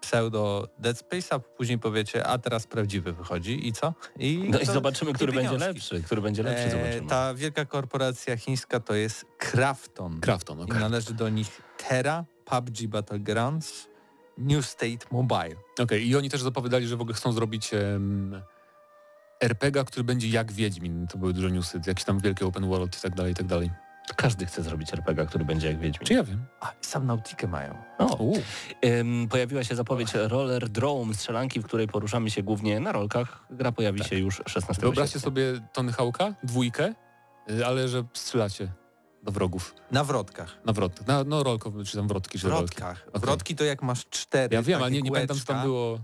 pseudo Dead Space, a później powiecie, a teraz prawdziwy wychodzi i co? I, No i zobaczymy, który i będzie lepszy. Który będzie lepszy, E, zobaczymy. ta wielka korporacja chińska to jest Krafton. Krafton, I okej. należy do nich Terra, PUBG Battlegrounds, New State Mobile. Okej, i oni też zapowiadali, że w ogóle chcą zrobić em, RPG, który będzie jak Wiedźmin. To były duże newsy, jakieś tam wielkie open world i tak dalej, i tak dalej. Każdy chce zrobić RPG, który będzie jak Wiedźmin. Czy ja wiem? A, i Subnautikę mają. O. U, Ym, pojawiła się zapowiedź Roller Drome, strzelanki, w której poruszamy się głównie na rolkach. Gra pojawi się już 16 Wyobraźcie sierpnia. sobie Tony Hawk'a, dwójkę, y, ale że strzelacie do wrogów. Na wrotkach. Na wrot, na, no rolko, czy tam wrotki, czy rolki. wrotkach. Okej. Wrotki to jak masz cztery Ja wiem, ale nie, nie pamiętam, co tam było.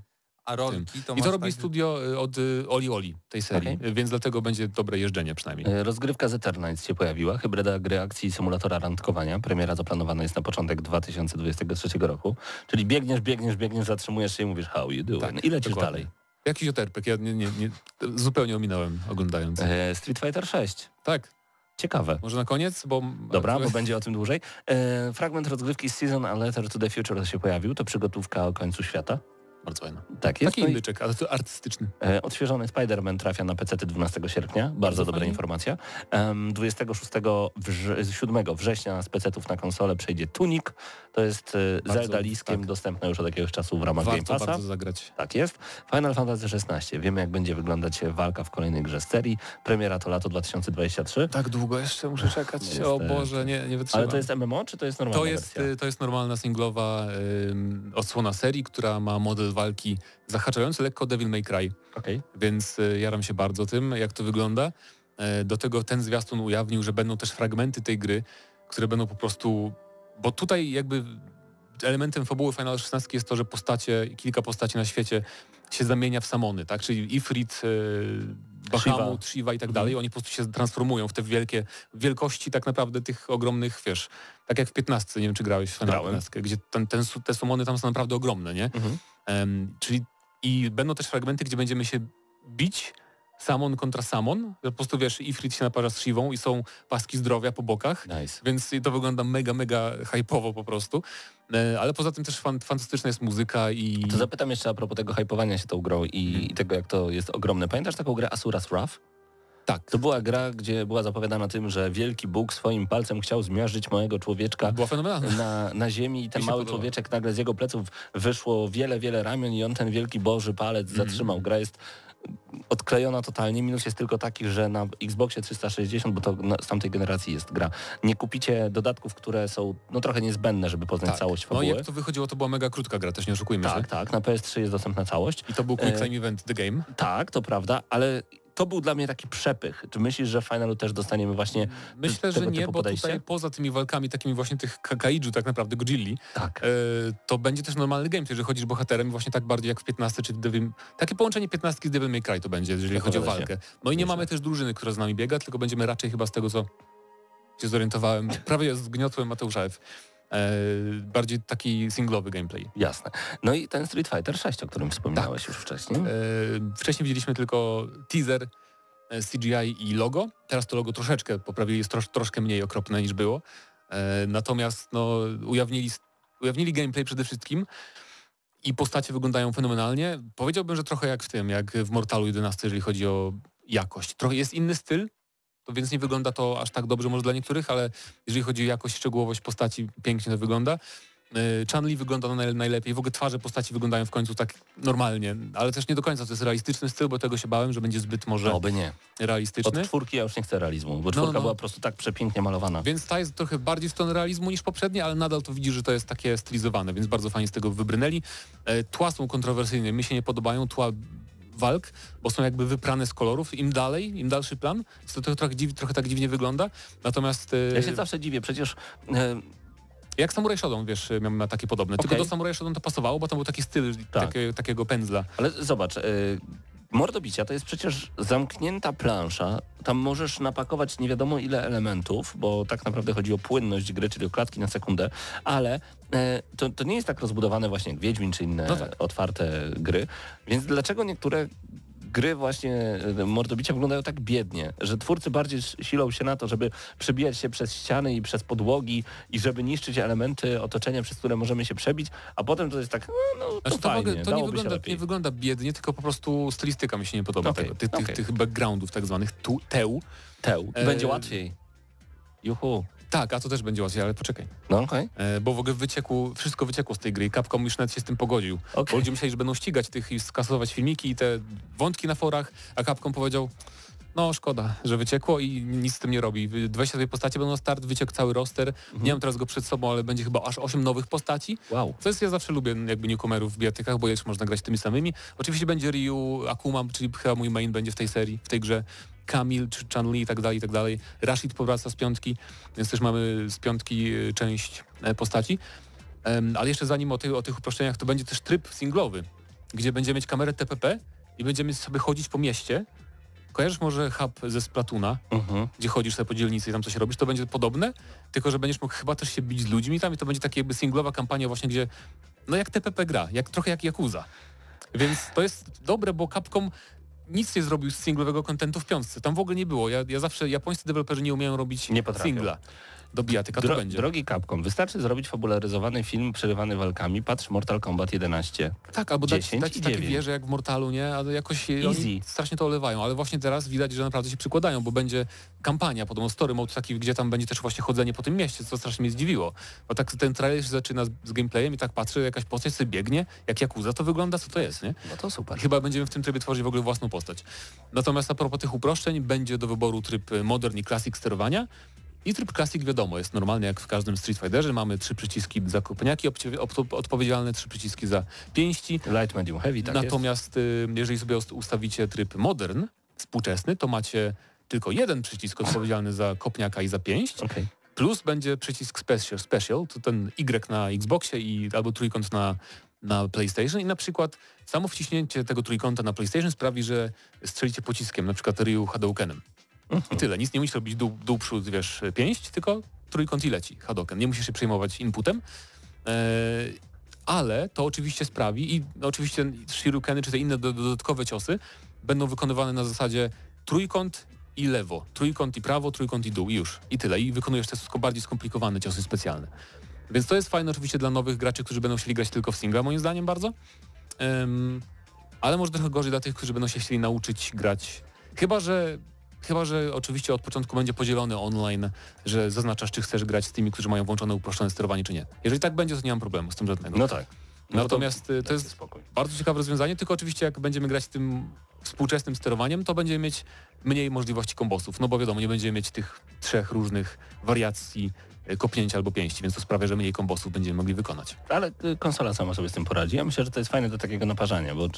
A rolki to I to robi tak, studio y, od y, Oli Oli, tej serii, Okej. y, więc dlatego będzie dobre jeżdżenie przynajmniej. E, Rozgrywka z Eternights się pojawiła, hybryda gry akcji i symulatora randkowania. Premiera zaplanowana jest na początek 2023 roku. Czyli biegniesz, biegniesz, biegniesz, zatrzymujesz się i mówisz how you doing Tak, i lecisz dokładnie. dalej. Jakiś oterpek, ja nie, nie, nie, zupełnie ominąłem oglądając. E, Street Fighter 6. Tak, Ciekawe. może na koniec, bo... Dobra, bo będzie o tym dłużej. E, fragment rozgrywki Season a Letter to the Future się pojawił. To przygotówka o końcu świata. Bardzo fajne. Tak jest. Taki No indyczek, ale to artystyczny. e, odświeżony Spider-Man trafia na PC 12 sierpnia. Bardzo dobra fajnie. informacja. Em, 26 wrze 7 września z PC-ów na konsolę przejdzie Tunic. To jest e, Bardzo, Zelda Liskiem tak. dostępne już od jakiegoś czasu w ramach Game Warto Passa. bardzo zagrać. Tak jest. Final Fantasy XVI. Wiemy jak będzie wyglądać walka w kolejnej grze z serii. Premiera to lato 2023. Tak długo jeszcze muszę czekać. Niestety. O Boże, nie, nie wytrzymam. Ale to jest MMO, czy to jest normalna to jest, wersja? y, to jest normalna singlowa odsłona serii, która ma model walki zahaczający lekko Devil May Cry, Okej. więc y, jaram się bardzo tym, jak to wygląda. E, Do tego ten zwiastun ujawnił, że będą też fragmenty tej gry, które będą po prostu... Bo tutaj jakby elementem fabuły Final 16 jest to, że postacie, kilka postaci na świecie się zamienia w samony, tak? Czyli Ifrit, y, Bahamut, Shiva i tak dalej. Oni po prostu się transformują w te wielkie wielkości tak naprawdę tych ogromnych, wiesz, tak jak w 15, nie wiem czy grałeś w Final Grałem. 15, gdzie ten, ten, te sumony tam są naprawdę ogromne, nie? Mhm. Em, czyli i będą też fragmenty, gdzie będziemy się bić Samon kontra Samon, że po prostu wiesz, Ifrit się naparza z Shivą i są paski zdrowia po bokach, Nice. więc to wygląda mega, mega hype'owo po prostu. E, Ale poza tym też fan, fantastyczna jest muzyka i... To zapytam jeszcze a propos tego hypowania się tą grą i, i tego, jak to jest ogromne. Pamiętasz taką grę Asura's Wrath? Tak. To była gra, gdzie była zapowiadana tym, że wielki Bóg swoim palcem chciał zmiażdżyć małego człowieczka na, na ziemi i ten mały podoba. człowieczek nagle z jego pleców wyszło wiele, wiele ramion i on ten wielki Boży palec Mhm. zatrzymał. Gra jest odklejona totalnie. Minus jest tylko taki, że na Xboxie 360, bo to z tamtej generacji jest gra, nie kupicie dodatków, które są no trochę niezbędne, żeby poznać całość No fabuły. jak to wychodziło, to była mega krótka gra, też nie oszukujmy się. tak, tak, na PS3 jest dostępna całość. I to był Quick E, Time Event The Game. Tak, to prawda, ale to był dla mnie taki przepych. Czy myślisz, że w finalu też dostaniemy właśnie Myślę, że nie, bo podejście? tutaj poza tymi walkami takimi właśnie tych ka- kaiju tak naprawdę Godzilli, tak. e, to będzie też normalny gameplay, że chodzisz bohaterem właśnie tak bardziej jak w 15 czy Devil... Takie połączenie 15 z Devil May Cry to będzie, jeżeli chodzi o walkę. No i nie mamy też drużyny, która z nami biega, tylko będziemy raczej chyba z tego, co się zorientowałem, prawie zgniotłem Mateusza F. E, bardziej taki singlowy gameplay. Jasne. No i ten Street Fighter 6, o którym wspominałeś już wcześniej. E, wcześniej widzieliśmy tylko teaser, e, CGI i logo. Teraz to logo troszeczkę poprawili, jest trosz, troszkę mniej okropne niż było. Natomiast no, ujawnili, ujawnili gameplay przede wszystkim i postacie wyglądają fenomenalnie. Powiedziałbym, że trochę jak w tym, jak w Mortalu 11, jeżeli chodzi o jakość. Trochę jest inny styl, to więc nie wygląda to aż tak dobrze może dla niektórych, ale jeżeli chodzi o jakość, szczegółowość postaci, pięknie to wygląda. E, Chun-Li wygląda naj, najlepiej, w ogóle twarze postaci wyglądają w końcu tak normalnie, ale też nie do końca to jest realistyczny styl, bo tego się bałem, że będzie zbyt może Oby nie. Od realistyczny. czwórki ja już nie chcę realizmu, bo czwórka no. była po prostu tak przepięknie malowana. Więc ta jest trochę bardziej w stronę realizmu niż poprzednie, ale nadal to widzi, że to jest takie stylizowane, więc bardzo fajnie z tego wybrnęli. E, Tła są kontrowersyjne, mi się nie podobają, tła walk, bo są jakby wyprane z kolorów. Im dalej, im dalszy plan, to, to trochę, dziw, trochę tak dziwnie wygląda. Natomiast e, Ja się zawsze dziwię, przecież e, jak Samurai Shodown, wiesz, miał ma takie podobne. Tylko Okej. do Samurai Shodown to pasowało, bo tam był taki styl Tak. takie, takiego pędzla. Ale zobacz, y, mordobicia to jest przecież zamknięta plansza. Tam możesz napakować nie wiadomo ile elementów, bo tak naprawdę chodzi o płynność gry, czyli o klatki na sekundę, ale e, to, to nie jest tak rozbudowane właśnie jak Wiedźmin czy inne No tak. otwarte gry. Więc dlaczego niektóre gry właśnie e, mordobicia wyglądają tak biednie, że twórcy bardziej silą się na to, żeby przebijać się przez ściany i przez podłogi i żeby niszczyć elementy otoczenia, przez które możemy się przebić, a potem to jest tak, no, no to Znaczy, to, fajnie, to nie, wygląda, nie wygląda biednie, tylko po prostu stylistyka mi się nie podoba Okej, tego, tych, okej. tych, tych backgroundów tak zwanych, tu, teł. Teł. I E, będzie łatwiej. Juhu. Tak, a to też będzie łatwiej, ale poczekaj. No okej. E, bo w ogóle wyciekło, wszystko wyciekło z tej gry i Capcom już nawet się z tym pogodził. Okej. Bo ludzie myśleli, że będą ścigać tych i skasować filmiki i te wątki na forach, a Capcom powiedział, no szkoda, że wyciekło i nic z tym nie robi. 22 postacie będą na start, wyciekł cały roster. Nie mam teraz go przed sobą, ale będzie chyba aż 8 nowych postaci. Wow. To jest, ja zawsze lubię jakby newcomerów w biatykach, bo jeszcze można grać tymi samymi. Oczywiście będzie Ryu, Akuma, czyli chyba mój main będzie w tej serii, w tej grze. Kamil, czy Chun-Li i tak dalej, i tak dalej. Rashid powraca z piątki, więc też mamy z piątki y, część e, postaci. Ale jeszcze zanim o, tych o tych uproszczeniach, to będzie też tryb singlowy, gdzie będziemy mieć kamerę TPP i będziemy sobie chodzić po mieście. Kojarzysz może hub ze Splatuna, Mhm. gdzie chodzisz sobie po dzielnicy i tam coś robisz, to będzie podobne, tylko że będziesz mógł chyba też się bić z ludźmi tam i to będzie taka jakby singlowa kampania właśnie, gdzie no jak TPP gra, jak, trochę jak Yakuza. Więc to jest dobre, bo Capcom nic nie zrobił z singlowego kontentu w piątce. Tam w ogóle nie było. Ja, ja zawsze, japońscy deweloperzy nie umieją robić Nie potrafią. singla do bijatyka, to Dro- będzie. drogi Capcom, wystarczy zrobić fabularyzowany film przerywany walkami. Patrz Mortal Kombat 11. Tak, albo dać, 10 dać takie 9. wieże jak w Mortalu, nie? Ale jakoś Easy. strasznie to olewają. Ale właśnie teraz widać, że naprawdę się przykładają, bo będzie kampania, podobno story mode taki, gdzie tam będzie też właśnie chodzenie po tym mieście, co strasznie mnie zdziwiło. Bo tak ten trailer się zaczyna z, z gameplayem i tak patrzę, jakaś postać sobie biegnie, jak Yakuza, to wygląda, co to jest, nie? No to super. I chyba będziemy w tym trybie tworzyć w ogóle własną postać. Natomiast a propos tych uproszczeń, będzie do wyboru tryb Modern i Classic sterowania. I tryb Classic wiadomo, jest normalny jak w każdym Street Fighterze. Mamy trzy przyciski za kopniaki odpowiedzialne, trzy przyciski za pięści. Light, medium, heavy, tak. Natomiast y, jeżeli sobie ust- ustawicie tryb Modern, współczesny, to macie tylko jeden przycisk odpowiedzialny za kopniaka i za pięść. Okej. Plus będzie przycisk special, special to ten Y na Xboxie i albo trójkąt na, na PlayStation i na przykład samo wciśnięcie tego trójkąta na PlayStation sprawi, że strzelicie pociskiem, na przykład Ryu Hadoukenem. I tyle, nic nie musisz robić dół, dół przód, wiesz, pięść, tylko trójkąt i leci Hadouken. Nie musisz się przejmować inputem. Eee, ale to oczywiście sprawi i oczywiście shurikeny czy te inne do- dodatkowe ciosy będą wykonywane na zasadzie trójkąt i lewo, trójkąt i prawo, trójkąt i dół i już. I tyle. I wykonujesz te bardziej skomplikowane ciosy specjalne. Więc to jest fajne oczywiście dla nowych graczy, którzy będą chcieli grać tylko w singla, moim zdaniem bardzo. Em, ale może trochę gorzej dla tych, którzy będą się chcieli nauczyć grać. Chyba, że Chyba, że oczywiście od początku będzie podzielony online, że zaznaczasz, czy chcesz grać z tymi, którzy mają włączone uproszczone sterowanie, czy nie. Jeżeli tak będzie, to nie mam problemu z tym żadnego. No tak. No Natomiast y, to dajcie jest spokój. bardzo ciekawe rozwiązanie, tylko oczywiście jak będziemy grać tym współczesnym sterowaniem, to będziemy mieć mniej możliwości kombosów, no bo wiadomo, nie będziemy mieć tych trzech różnych wariacji y, kopnięcia albo pięści, więc to sprawia, że mniej kombosów będziemy mogli wykonać. Ale y, konsola sama sobie z tym poradzi. Ja myślę, że to jest fajne do takiego naparzania, bo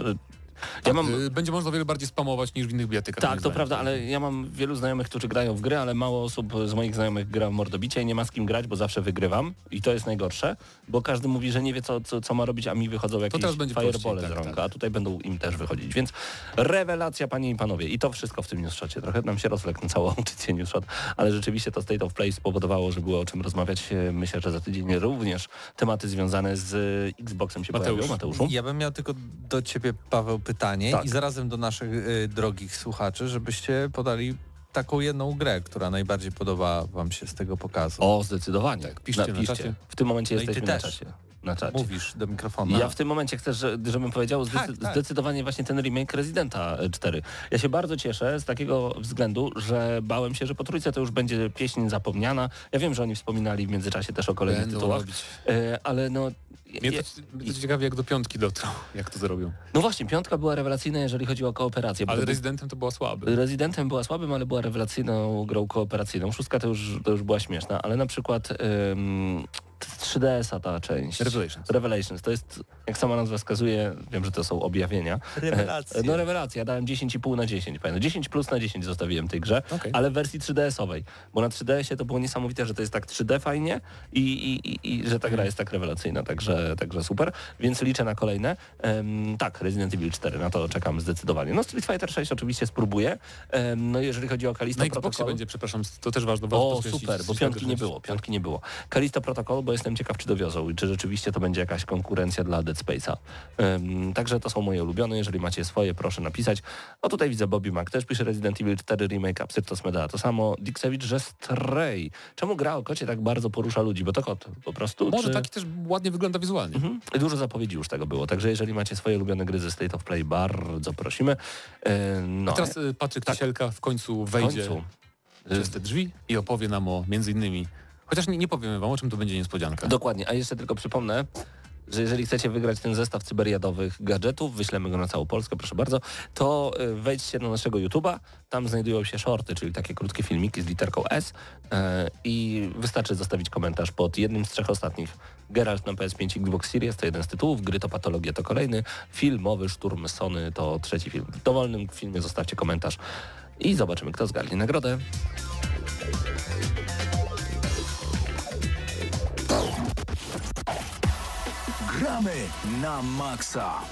ja mam... Y, Będzie można o wiele bardziej spamować niż w innych bibliotykach. Tak, to zdaniem. prawda, ale ja mam wielu znajomych, którzy grają w gry, ale mało osób z moich znajomych gra w mordobicie i nie ma z kim grać, bo zawsze wygrywam i to jest najgorsze, bo każdy mówi, że nie wie co, co, co ma robić, a mi wychodzą jakieś teraz będzie firebole prościej, z tak, rąk, tak. a tutaj będą im też wychodzić, więc rewelacja panie i panowie i to wszystko w tym newsshocie. Trochę nam się rozlekł na całą audycję newsshot, ale rzeczywiście to State of Play spowodowało, że było o czym rozmawiać. Myślę, że za tydzień również tematy związane z Xboxem się Mateusz. pojawią. Mateuszu? Ja bym miał tylko do ciebie, Paweł, pytanie Tak. i zarazem do naszych y, drogich słuchaczy, żebyście podali taką jedną grę, która najbardziej podoba wam się z tego pokazu. O, zdecydowanie. Tak, piszcie na czacie. W tym momencie No jesteśmy na czacie. Na czacie. Mówisz do mikrofonu. Ja w tym momencie chcę, że, żebym powiedział zdecy- Tak, tak. zdecydowanie właśnie ten remake Residenta 4. Ja się bardzo cieszę z takiego względu, że bałem się, że po trójce to już będzie pieśń zapomniana. Ja wiem, że oni wspominali w międzyczasie też o kolejnych Będą tytułach, robić. e, ale no... Mnie to, mnie to ciekawi, jak do piątki dotrą, jak to zrobią. No właśnie, piątka była rewelacyjna, jeżeli chodzi o kooperację. Ale rezydentem to była słaby. Rezydentem była słabym, ale była rewelacyjną grą kooperacyjną. Szóstka to już, to już była śmieszna, ale na przykład ym, 3DS-a ta część. Revelations. Revelations. To jest, jak sama nazwa wskazuje, wiem, że to są objawienia. Rewelacje. No rewelacja, dałem 10,5 na 10, pamiętam. 10 plus na 10 zostawiłem tej grze, Okej. ale w wersji 3DS-owej, bo na 3DS-ie to było niesamowite, że to jest tak 3D fajnie i, i, i, i że ta gra jest tak rewelacyjna, także, także super, więc liczę na kolejne. Em, tak, Resident Evil 4, na to czekam zdecydowanie. No Street Fighter 6 oczywiście spróbuję, Em, no jeżeli chodzi o Kalisto Na Xboxie Protocol... będzie, przepraszam, to też ważne. O, super, bo piątki nie 6. było, piątki nie było. Kalisto Protocol, bo jestem ciekaw, czy dowiozą i czy rzeczywiście to będzie jakaś konkurencja dla Dead Space'a. Ym, także to są moje ulubione, jeżeli macie swoje, proszę napisać. No tutaj widzę Bobby Mac, też pisze Resident Evil 4 Remake, Absyrtos Medea, to samo. Dixewicz, że Stray. Czemu gra o kocie tak bardzo porusza ludzi? Bo to kot po prostu? Może czy... taki też ładnie wygląda wizualnie. Mhm. Dużo zapowiedzi już tego było, także jeżeli macie swoje ulubione gry ze State of Play, bardzo prosimy. Yy, no, A teraz y, Patryk Tak. W końcu w wejdzie końcu. przez te drzwi i opowie nam o między innymi, chociaż nie, nie powiemy wam o czym to będzie niespodzianka. Dokładnie, a jeszcze tylko przypomnę, że jeżeli chcecie wygrać ten zestaw cyberiadowych gadżetów, wyślemy go na całą Polskę, proszę bardzo, to y, wejdźcie na naszego YouTube'a, tam znajdują się shorty, czyli takie krótkie filmiki z literką S y, i wystarczy zostawić komentarz pod jednym z trzech ostatnich. Geralt na PS5 i Xbox Series to jeden z tytułów, Gry to Patologia to kolejny, filmowy Szturm Sony to trzeci film. W dowolnym filmie zostawcie komentarz i zobaczymy, kto zgarnie nagrodę. Gramy na maksa.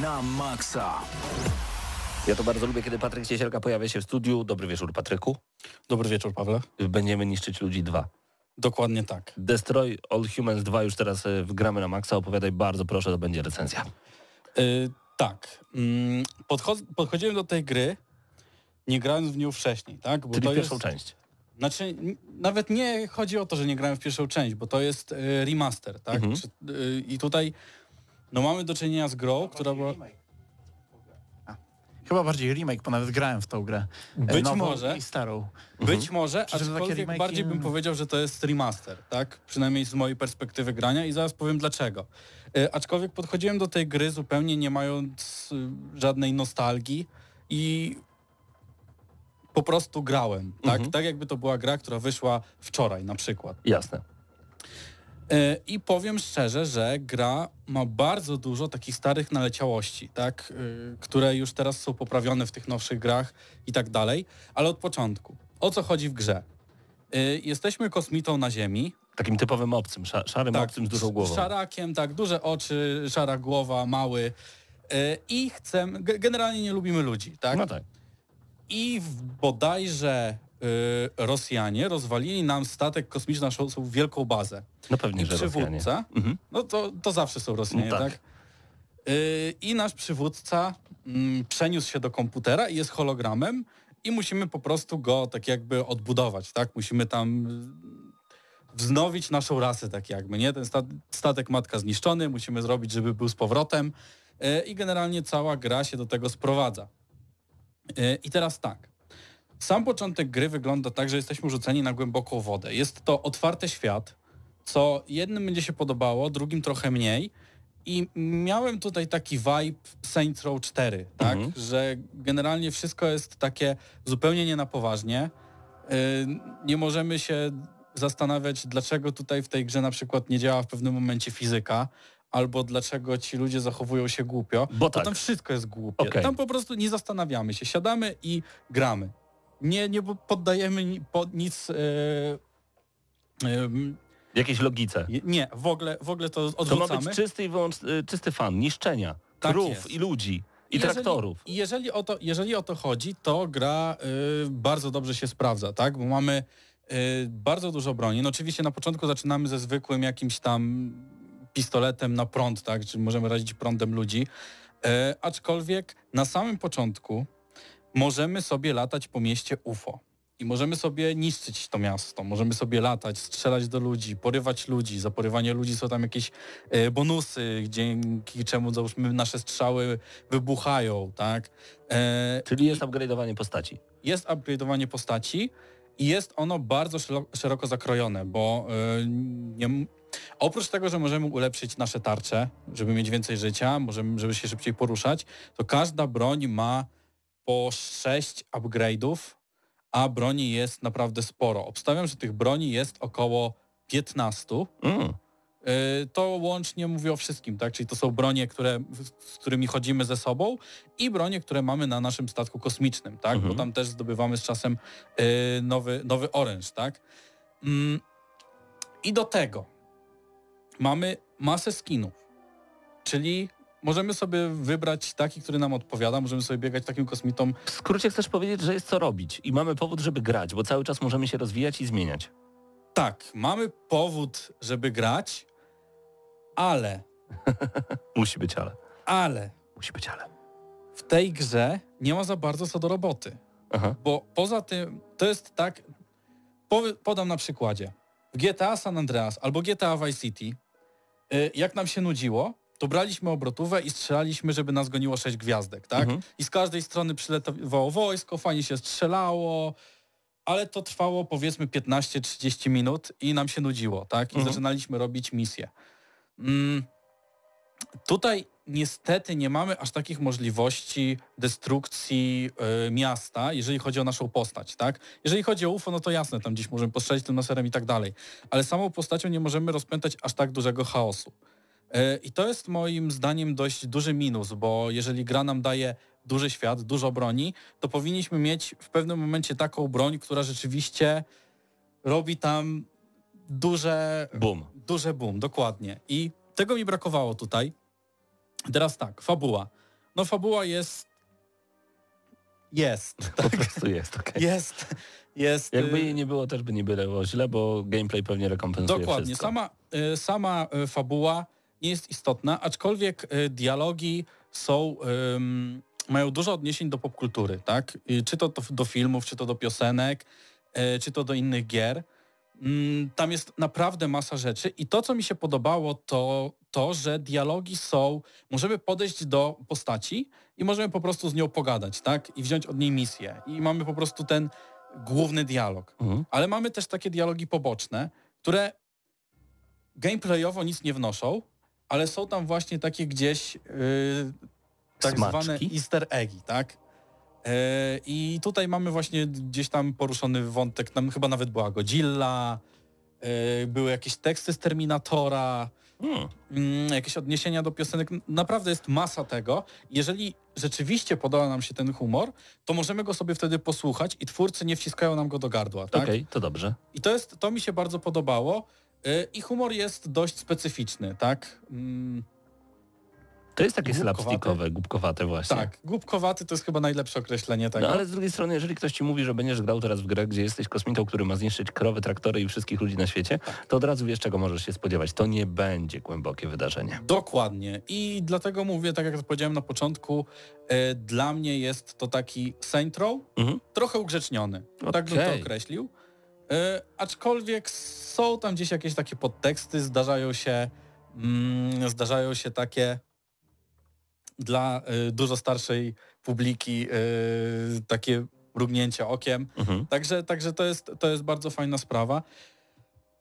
Na maksa. Ja to bardzo lubię, kiedy Patryk Ciesielka pojawia się w studiu. Dobry wieczór, Patryku. Dobry wieczór, Pawle. Będziemy niszczyć ludzi 2. Dokładnie tak. Destroy All Humans 2 już teraz e, wgramy na maksa. Opowiadaj bardzo proszę, to będzie recenzja. Y, tak. Mm, podcho- podchodziłem do tej gry, nie grając w nią wcześniej, tak? Bo Czyli to pierwszą jest, część. Znaczy, nawet nie chodzi o to, że nie grałem w pierwszą część, bo to jest y, remaster, tak? Mhm. Czy, y, I tutaj no mamy do czynienia z grą, która była... Chyba bardziej remake, bo nawet grałem w tą grę. E, Być nową może. I starą. Być może, Przy czym takie aczkolwiek bardziej bym powiedział, że to jest remaster, tak? Przynajmniej z mojej perspektywy grania i zaraz powiem dlaczego. E, aczkolwiek podchodziłem do tej gry zupełnie nie mając y, żadnej nostalgii i po prostu grałem, tak? Mhm. Tak jakby to była gra, która wyszła wczoraj na przykład. Jasne. E, I powiem szczerze, że gra ma bardzo dużo takich starych naleciałości, tak? y, które już teraz są poprawione w tych nowszych grach i tak dalej, ale od początku. O co chodzi w grze? Y, Jesteśmy kosmitą na Ziemi. Takim typowym obcym, sza, szarym obcym z dużą głową. Szarakiem, tak, duże oczy, szara głowa, mały. I chcemy, ge- generalnie nie lubimy ludzi, tak? No tak. I w bodajże Rosjanie rozwalili nam statek kosmiczny, naszą wielką bazę. No pewnie, I że przywódca, Mhm. no to, to zawsze są Rosjanie, No tak? tak. Yy, I nasz przywódca mm, przeniósł się do komputera i jest hologramem i musimy po prostu go tak jakby odbudować, tak? Musimy tam y, wznowić naszą rasę tak jakby, nie? Ten sta statek matka zniszczony, musimy zrobić, żeby był z powrotem i generalnie cała gra się do tego sprowadza. I teraz tak. Sam początek gry wygląda tak, że jesteśmy rzuceni na głęboką wodę. Jest to otwarty świat, co jednym będzie się podobało, drugim trochę mniej. I miałem tutaj taki vibe Saints Row 4, tak? Mhm. Że generalnie wszystko jest takie zupełnie nie na poważnie. Yy, Nie możemy się zastanawiać, dlaczego tutaj w tej grze na przykład nie działa w pewnym momencie fizyka, albo dlaczego ci ludzie zachowują się głupio. Bo tak. tam wszystko jest głupie. Okej. Tam po prostu nie zastanawiamy się. Siadamy i gramy. Nie, nie poddajemy pod nic... Yy, yy, Jakiejś logice. nie, w ogóle, w ogóle to To ma odrzucamy. być czysty i wyłączny, y, czysty fan, niszczenia. Tak Krów jest. i ludzi. I Jeżeli- traktorów. I jeżeli o to, jeżeli o to chodzi, to gra y, bardzo dobrze się sprawdza, tak? Bo mamy y, bardzo dużo broni. No oczywiście na początku zaczynamy ze zwykłym jakimś tam pistoletem na prąd, tak? Czyli możemy razić prądem ludzi. E, aczkolwiek na samym początku możemy sobie latać po mieście UFO. I możemy sobie niszczyć to miasto, możemy sobie latać, strzelać do ludzi, porywać ludzi. Za porywanie ludzi są tam jakieś e, bonusy, dzięki czemu załóżmy nasze strzały wybuchają, tak? E, Czyli jest upgrade'owanie postaci. jest upgrade'owanie postaci i jest ono bardzo szeroko, zakrojone, bo e, nie, oprócz tego, że możemy ulepszyć nasze tarcze, żeby mieć więcej życia, możemy, żeby się szybciej poruszać, to każda broń ma po 6 upgrade'ów, a broni jest naprawdę sporo. Obstawiam, że tych broni jest około 15. Mm. Yy, To łącznie mówię o wszystkim, tak? Czyli to są bronie, które, z którymi chodzimy ze sobą i bronie, które mamy na naszym statku kosmicznym, tak? Mhm. Bo tam też zdobywamy z czasem yy, nowy, nowy oręż, tak? Mm, I do tego mamy masę skinów, czyli możemy sobie wybrać taki, który nam odpowiada, możemy sobie biegać takim kosmitą W skrócie chcesz powiedzieć, że jest co robić i mamy powód, żeby grać, bo cały czas możemy się rozwijać i zmieniać. Tak, mamy powód, żeby grać, ale, Musi być ale. ale Musi być ale. w tej grze nie ma za bardzo co do roboty. Aha. Bo poza tym, to jest tak, podam na przykładzie. W GTA San Andreas albo GTA Vice City, y, jak nam się nudziło, to braliśmy obrotówę i strzelaliśmy, żeby nas goniło sześć gwiazdek, tak? Mhm. I z każdej strony przyletowało wojsko, fajnie się strzelało, ale to trwało powiedzmy 15-30 minut i nam się nudziło, tak? I Mhm. zaczynaliśmy robić misje. Mm, tutaj niestety nie mamy aż takich możliwości destrukcji y, miasta, jeżeli chodzi o naszą postać, tak? Jeżeli chodzi o UFO, no to jasne, tam gdzieś możemy postrzelić tym laserem i tak dalej, ale samą postacią nie możemy rozpętać aż tak dużego chaosu. Y, I to jest moim zdaniem dość duży minus, bo jeżeli gra nam daje duży świat, dużo broni, to powinniśmy mieć w pewnym momencie taką broń, która rzeczywiście robi tam duże, Boom. duże boom, dokładnie. I tego mi brakowało tutaj. Teraz tak, fabuła. No fabuła jest... Jest. Po prostu jest, okej. Jest. Jest. Jakby y, jej nie było, też by nie było źle, bo gameplay pewnie rekompensuje Dokładnie. wszystko. Sama, y, sama y, fabuła nie jest istotna, aczkolwiek y, dialogi są, ym, mają dużo odniesień do popkultury, tak? Czy to do, do filmów, czy to do piosenek, y, czy to do innych gier. Mm, Tam jest naprawdę masa rzeczy i to, co mi się podobało, to to, że dialogi są, możemy podejść do postaci i możemy po prostu z nią pogadać, tak? I wziąć od niej misję. I mamy po prostu ten główny dialog. Mhm. Ale mamy też takie dialogi poboczne, które gameplayowo nic nie wnoszą, ale są tam właśnie takie gdzieś yy, tak Smaczki? zwane easter eggi, tak? Yy, I tutaj mamy właśnie gdzieś tam poruszony wątek, tam chyba nawet była Godzilla, yy, były jakieś teksty z Terminatora, Hmm. mm, jakieś odniesienia do piosenek. Naprawdę jest masa tego. Jeżeli rzeczywiście podoba nam się ten humor, to możemy go sobie wtedy posłuchać i twórcy nie wciskają nam go do gardła, tak? Okej, to dobrze. I to jest, to mi się bardzo podobało. Y, I humor jest dość specyficzny, tak? Mm, To jest takie Głupkowate? slapstickowe, głupkowate właśnie. tak, głupkowaty to jest chyba najlepsze określenie tego. No ale z drugiej strony, jeżeli ktoś ci mówi, że będziesz grał teraz w grę, gdzie jesteś kosmitą, który ma zniszczyć krowy, traktory i wszystkich ludzi na świecie, to od razu wiesz, czego możesz się spodziewać. To nie będzie głębokie wydarzenie. Dokładnie. I dlatego mówię, tak jak powiedziałem na początku, y, dla mnie jest to taki Saint Row, Mhm. trochę ugrzeczniony. Tak bym to określił. Y, aczkolwiek są tam gdzieś jakieś takie podteksty, zdarzają się, mm, zdarzają się takie dla y, dużo starszej publiki y, takie mrugnięcia okiem. Mhm. Także, także to, jest, to jest bardzo fajna sprawa.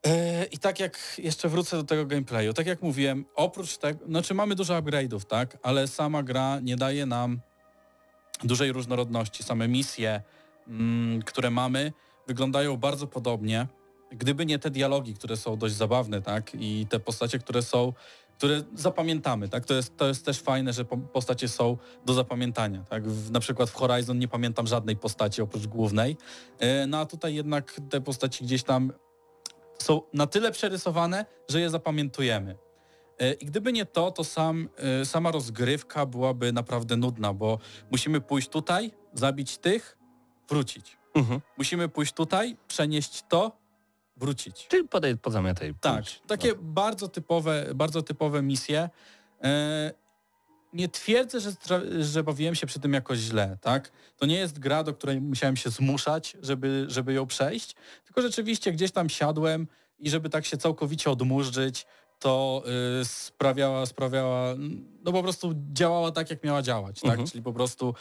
E, I tak jak jeszcze wrócę do tego gameplayu, tak jak mówiłem, oprócz tego, znaczy mamy dużo upgrade'ów, tak, ale sama gra nie daje nam dużej różnorodności. Same misje, mm, które mamy, wyglądają bardzo podobnie. Gdyby nie te dialogi, które są dość zabawne, tak, i te postacie, które są, które zapamiętamy, tak, to jest, to jest też fajne, że po- postacie są do zapamiętania, tak, w, na przykład w Horizon nie pamiętam żadnej postaci oprócz głównej, e, no a tutaj jednak te postaci gdzieś tam są na tyle przerysowane, że je zapamiętujemy. E, I gdyby nie to, to sam, e, sama rozgrywka byłaby naprawdę nudna, bo musimy pójść tutaj, zabić tych, wrócić. Mhm. Musimy pójść tutaj, przenieść to, wrócić. Czyli podaj, pozamiataj. Tak, takie No. bardzo typowe, bardzo typowe misje. E, nie twierdzę, że, że bawiłem się przy tym jakoś źle, tak? To nie jest gra, do której musiałem się zmuszać, żeby, żeby ją przejść, tylko rzeczywiście gdzieś tam siadłem i żeby tak się całkowicie odmurzyć, to y, sprawiała, sprawiała, no po prostu działała tak, jak miała działać, tak? Mhm. Czyli po prostu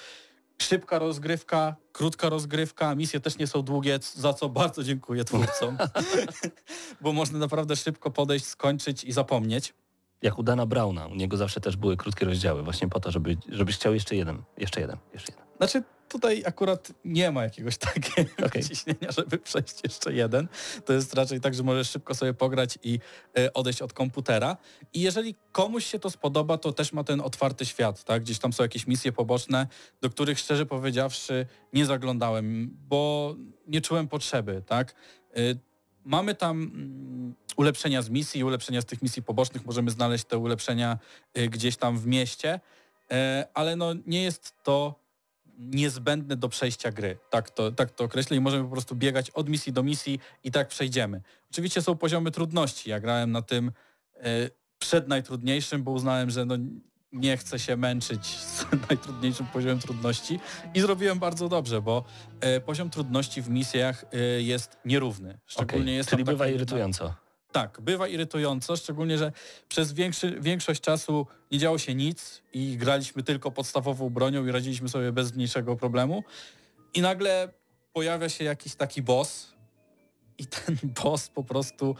szybka rozgrywka, krótka rozgrywka, misje też nie są długie, za co bardzo dziękuję twórcom, bo można naprawdę szybko podejść, skończyć i zapomnieć. Jak u Dana Brauna, u niego zawsze też były krótkie rozdziały, właśnie po to, żeby, żebyś chciał jeszcze jeden, jeszcze jeden, jeszcze jeden. Znaczy tutaj akurat nie ma jakiegoś takiego Okej. ciśnienia, żeby przejść jeszcze jeden. To jest raczej tak, że możesz szybko sobie pograć i e, odejść od komputera. I jeżeli komuś się to spodoba, to też ma ten otwarty świat, tak? Gdzieś tam są jakieś misje poboczne, do których szczerze powiedziawszy nie zaglądałem, bo nie czułem potrzeby, tak? Mamy tam mm, ulepszenia z misji, ulepszenia z tych misji pobocznych, możemy znaleźć te ulepszenia y, gdzieś tam w mieście, e, ale no nie jest to niezbędne do przejścia gry. Tak to, tak to określę i możemy po prostu biegać od misji do misji i tak przejdziemy. Oczywiście są poziomy trudności. Ja grałem na tym e, przed najtrudniejszym, bo uznałem, że no nie chcę się męczyć z najtrudniejszym poziomem trudności i zrobiłem bardzo dobrze, bo e, poziom trudności w misjach e, jest nierówny. Szczególnie Okej, jest Czyli bywa taki- irytująco. tak, bywa irytująco, szczególnie, że przez większy, większość czasu nie działo się nic i graliśmy tylko podstawową bronią i radziliśmy sobie bez mniejszego problemu. I nagle pojawia się jakiś taki boss i ten boss po prostu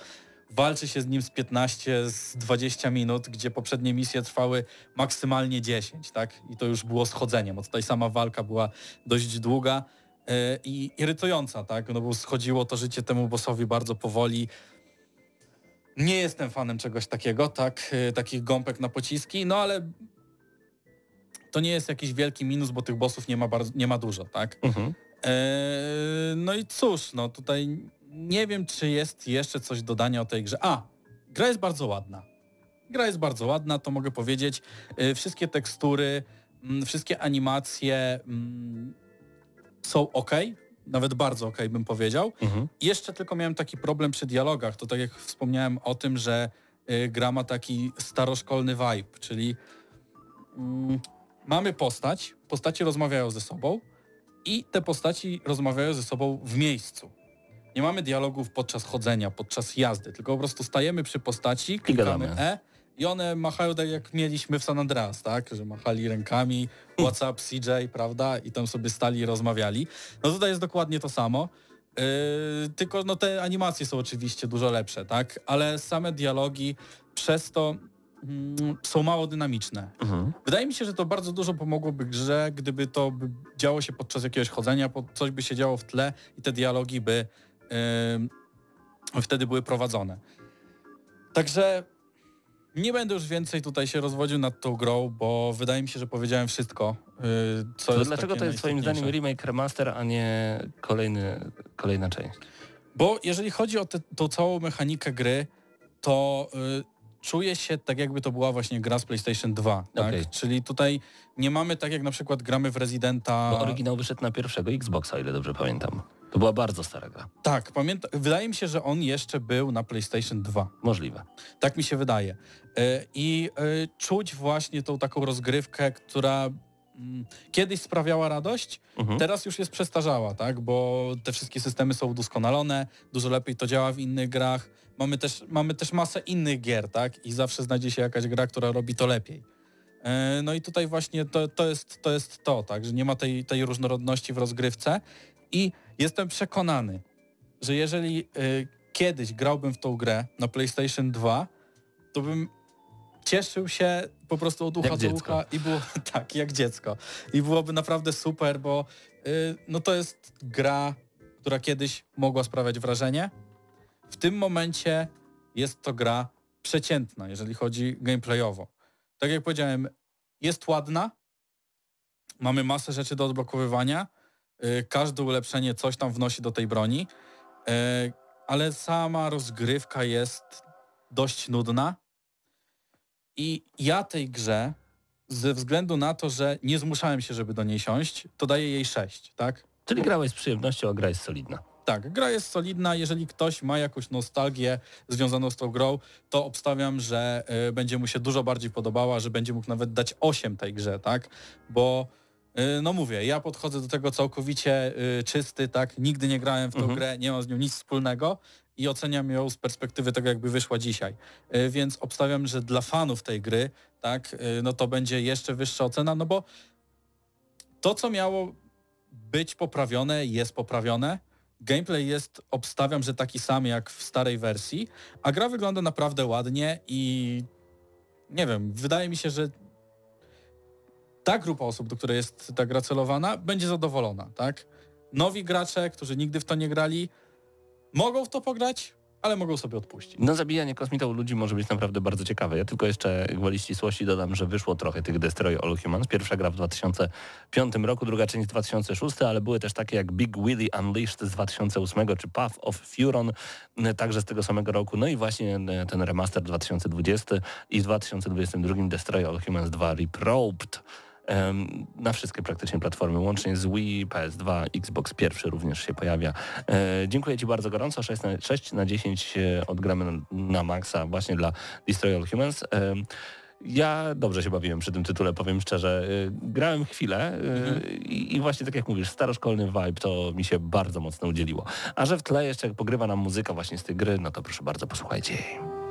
walczy się z nim z 15, z 20 minut, gdzie poprzednie misje trwały maksymalnie 10, tak? I to już było schodzeniem, bo tutaj sama walka była dość długa e, i irytująca, tak? No bo schodziło to życie temu bossowi bardzo powoli. Nie jestem fanem czegoś takiego, tak, y, takich gąbek na pociski, no ale to nie jest jakiś wielki minus, bo tych bossów nie ma, bardzo, nie ma dużo, tak. Mhm. Eee, no i cóż, no tutaj nie wiem, czy jest jeszcze coś do dodania o tej grze. A, gra jest bardzo ładna. Gra jest bardzo ładna, to mogę powiedzieć. E, wszystkie tekstury, mm, wszystkie animacje mm, są ok, nawet bardzo ok bym powiedział. Mhm. Jeszcze tylko miałem taki problem przy dialogach, to tak jak wspomniałem o tym, że y, gra ma taki staroszkolny vibe, czyli mm, mamy postać, postacie rozmawiają ze sobą i te postaci rozmawiają ze sobą w miejscu. Nie mamy dialogów podczas chodzenia, podczas jazdy, tylko po prostu stajemy przy postaci, klikamy gadamy. E i one machają tak jak mieliśmy w San Andreas, tak? Że machali rękami, what's up CJ, prawda? I tam sobie stali i rozmawiali. No tutaj jest dokładnie to samo. Yy, tylko no te animacje są oczywiście dużo lepsze, tak? Ale same dialogi przez to mm, są mało dynamiczne. Mhm. Wydaje mi się, że to bardzo dużo pomogłoby grze, gdyby to działo się podczas jakiegoś chodzenia, coś by się działo w tle i te dialogi by wtedy były prowadzone. Także nie będę już więcej tutaj się rozwodził nad tą grą, bo wydaje mi się, że powiedziałem wszystko, yy, co To jest dlaczego to jest twoim zdaniem remake, remaster, a nie kolejny, kolejna część? Bo jeżeli chodzi o tę całą mechanikę gry, to y, czuję się tak jakby to była właśnie gra z PlayStation 2, tak? Okej. Czyli tutaj nie mamy tak jak na przykład gramy w Residenta... Bo oryginał wyszedł na pierwszego Xboxa, ile dobrze pamiętam. To była bardzo stara gra. Tak, pamiętam. Wydaje mi się, że on jeszcze był na PlayStation 2. Możliwe. Tak mi się wydaje. Y, I y, czuć właśnie tą taką rozgrywkę, która mm, kiedyś sprawiała radość, Mhm. Teraz już jest przestarzała, tak? Bo te wszystkie systemy są udoskonalone, dużo lepiej to działa w innych grach. Mamy też, mamy też masę innych gier, tak? I zawsze znajdzie się jakaś gra, która robi to lepiej. E, No i tutaj właśnie to, to, jest, to jest to, tak? Że nie ma tej, tej różnorodności w rozgrywce i jestem przekonany, że jeżeli y, kiedyś grałbym w tą grę na PlayStation 2, to bym cieszył się po prostu od ucha Jak do dziecko. ucha i było tak, jak dziecko. I byłoby naprawdę super, bo y, no to jest gra, która kiedyś mogła sprawiać wrażenie. W tym momencie jest to gra przeciętna, jeżeli chodzi gameplayowo. Tak jak powiedziałem, jest ładna, mamy masę rzeczy do odblokowywania, każde ulepszenie coś tam wnosi do tej broni, y, ale sama rozgrywka jest dość nudna. I ja tej grze, ze względu na to, że nie zmuszałem się, żeby do niej siąść, to daję jej 6, tak? Czyli grałeś z przyjemnością, a gra jest solidna. Tak, gra jest solidna. Jeżeli ktoś ma jakąś nostalgię związaną z tą grą, to obstawiam, że y, będzie mu się dużo bardziej podobała, że będzie mógł nawet dać 8 tej grze, tak? Bo y, no mówię, ja podchodzę do tego całkowicie y, czysty, tak? Nigdy nie grałem w tą Mhm. grę, nie mam z nią nic wspólnego i oceniam ją z perspektywy tego, jakby wyszła dzisiaj. Y, więc obstawiam, że dla fanów tej gry, tak, y, no to będzie jeszcze wyższa ocena, no bo to, co miało być poprawione, jest poprawione. Gameplay jest, obstawiam, że taki sam jak w starej wersji, a gra wygląda naprawdę ładnie i nie wiem, wydaje mi się, że ta grupa osób, do której jest ta gra celowana, będzie zadowolona, tak? Nowi gracze, którzy nigdy w to nie grali, mogą w to pograć, ale mogą sobie odpuścić. No zabijanie kosmitą ludzi może być naprawdę bardzo ciekawe. Ja tylko jeszcze gwoli ścisłości dodam, że wyszło trochę tych Destroy All Humans. Pierwsza gra w 2005 roku, druga część w 2006, ale były też takie jak Big Willy Unleashed z 2008 czy Path of Furon także z tego samego roku. No i właśnie ten remaster 2020 i w 2022 Destroy All Humans 2 Reprobed. Na wszystkie praktycznie platformy, łącznie z Wii, PS2, Xbox pierwszy również się pojawia. E, dziękuję Ci bardzo gorąco, 6 na, 6 na 10 e, odgramy na, na maksa właśnie dla Destroy All Humans. Ja dobrze się bawiłem przy tym tytule, powiem szczerze. E, Grałem chwilę e, i, i właśnie tak jak mówisz, staroszkolny vibe to mi się bardzo mocno udzieliło. A że w tle jeszcze pogrywa nam muzyka właśnie z tej gry, no to proszę bardzo, posłuchajcie jej.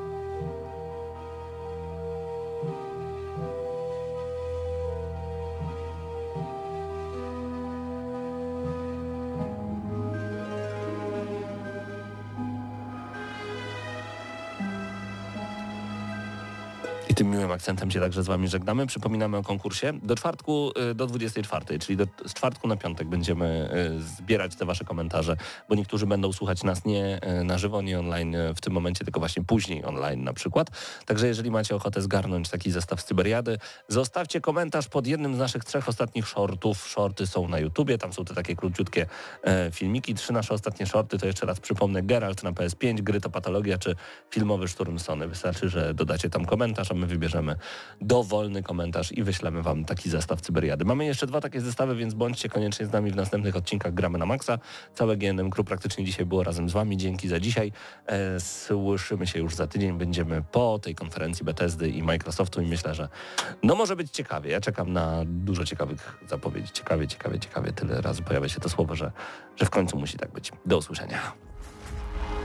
I tym miłym akcentem się także z Wami żegnamy. Przypominamy o konkursie. Do czwartku, y, do 24, czyli do, z czwartku na piątek będziemy y, zbierać te Wasze komentarze, bo niektórzy będą słuchać nas nie y, na żywo, nie online w tym momencie, tylko właśnie później online na przykład. Także jeżeli macie ochotę zgarnąć taki zestaw z Cyberiady, zostawcie komentarz pod jednym z naszych trzech ostatnich shortów. Shorty są na YouTubie, tam są te takie króciutkie e, filmiki. Trzy nasze ostatnie shorty to jeszcze raz przypomnę Geralt na PS5, Gry to Patologia czy filmowy Szturm Sony. Wystarczy, że dodacie tam komentarz, a my wybierzemy dowolny komentarz i wyślemy Wam taki zestaw Cyberiady. Mamy jeszcze dwa takie zestawy, więc bądźcie koniecznie z nami w następnych odcinkach Gramy na Maxa. Całe GNM Crew praktycznie dzisiaj było razem z Wami. Dzięki za dzisiaj. E, słyszymy się już za tydzień. Będziemy po tej konferencji Bethesdy i Microsoftu i myślę, że no może być ciekawie. Ja czekam na dużo ciekawych zapowiedzi. Ciekawie, ciekawie, ciekawie. Tyle razy pojawia się to słowo, że, że w końcu musi tak być. Do usłyszenia.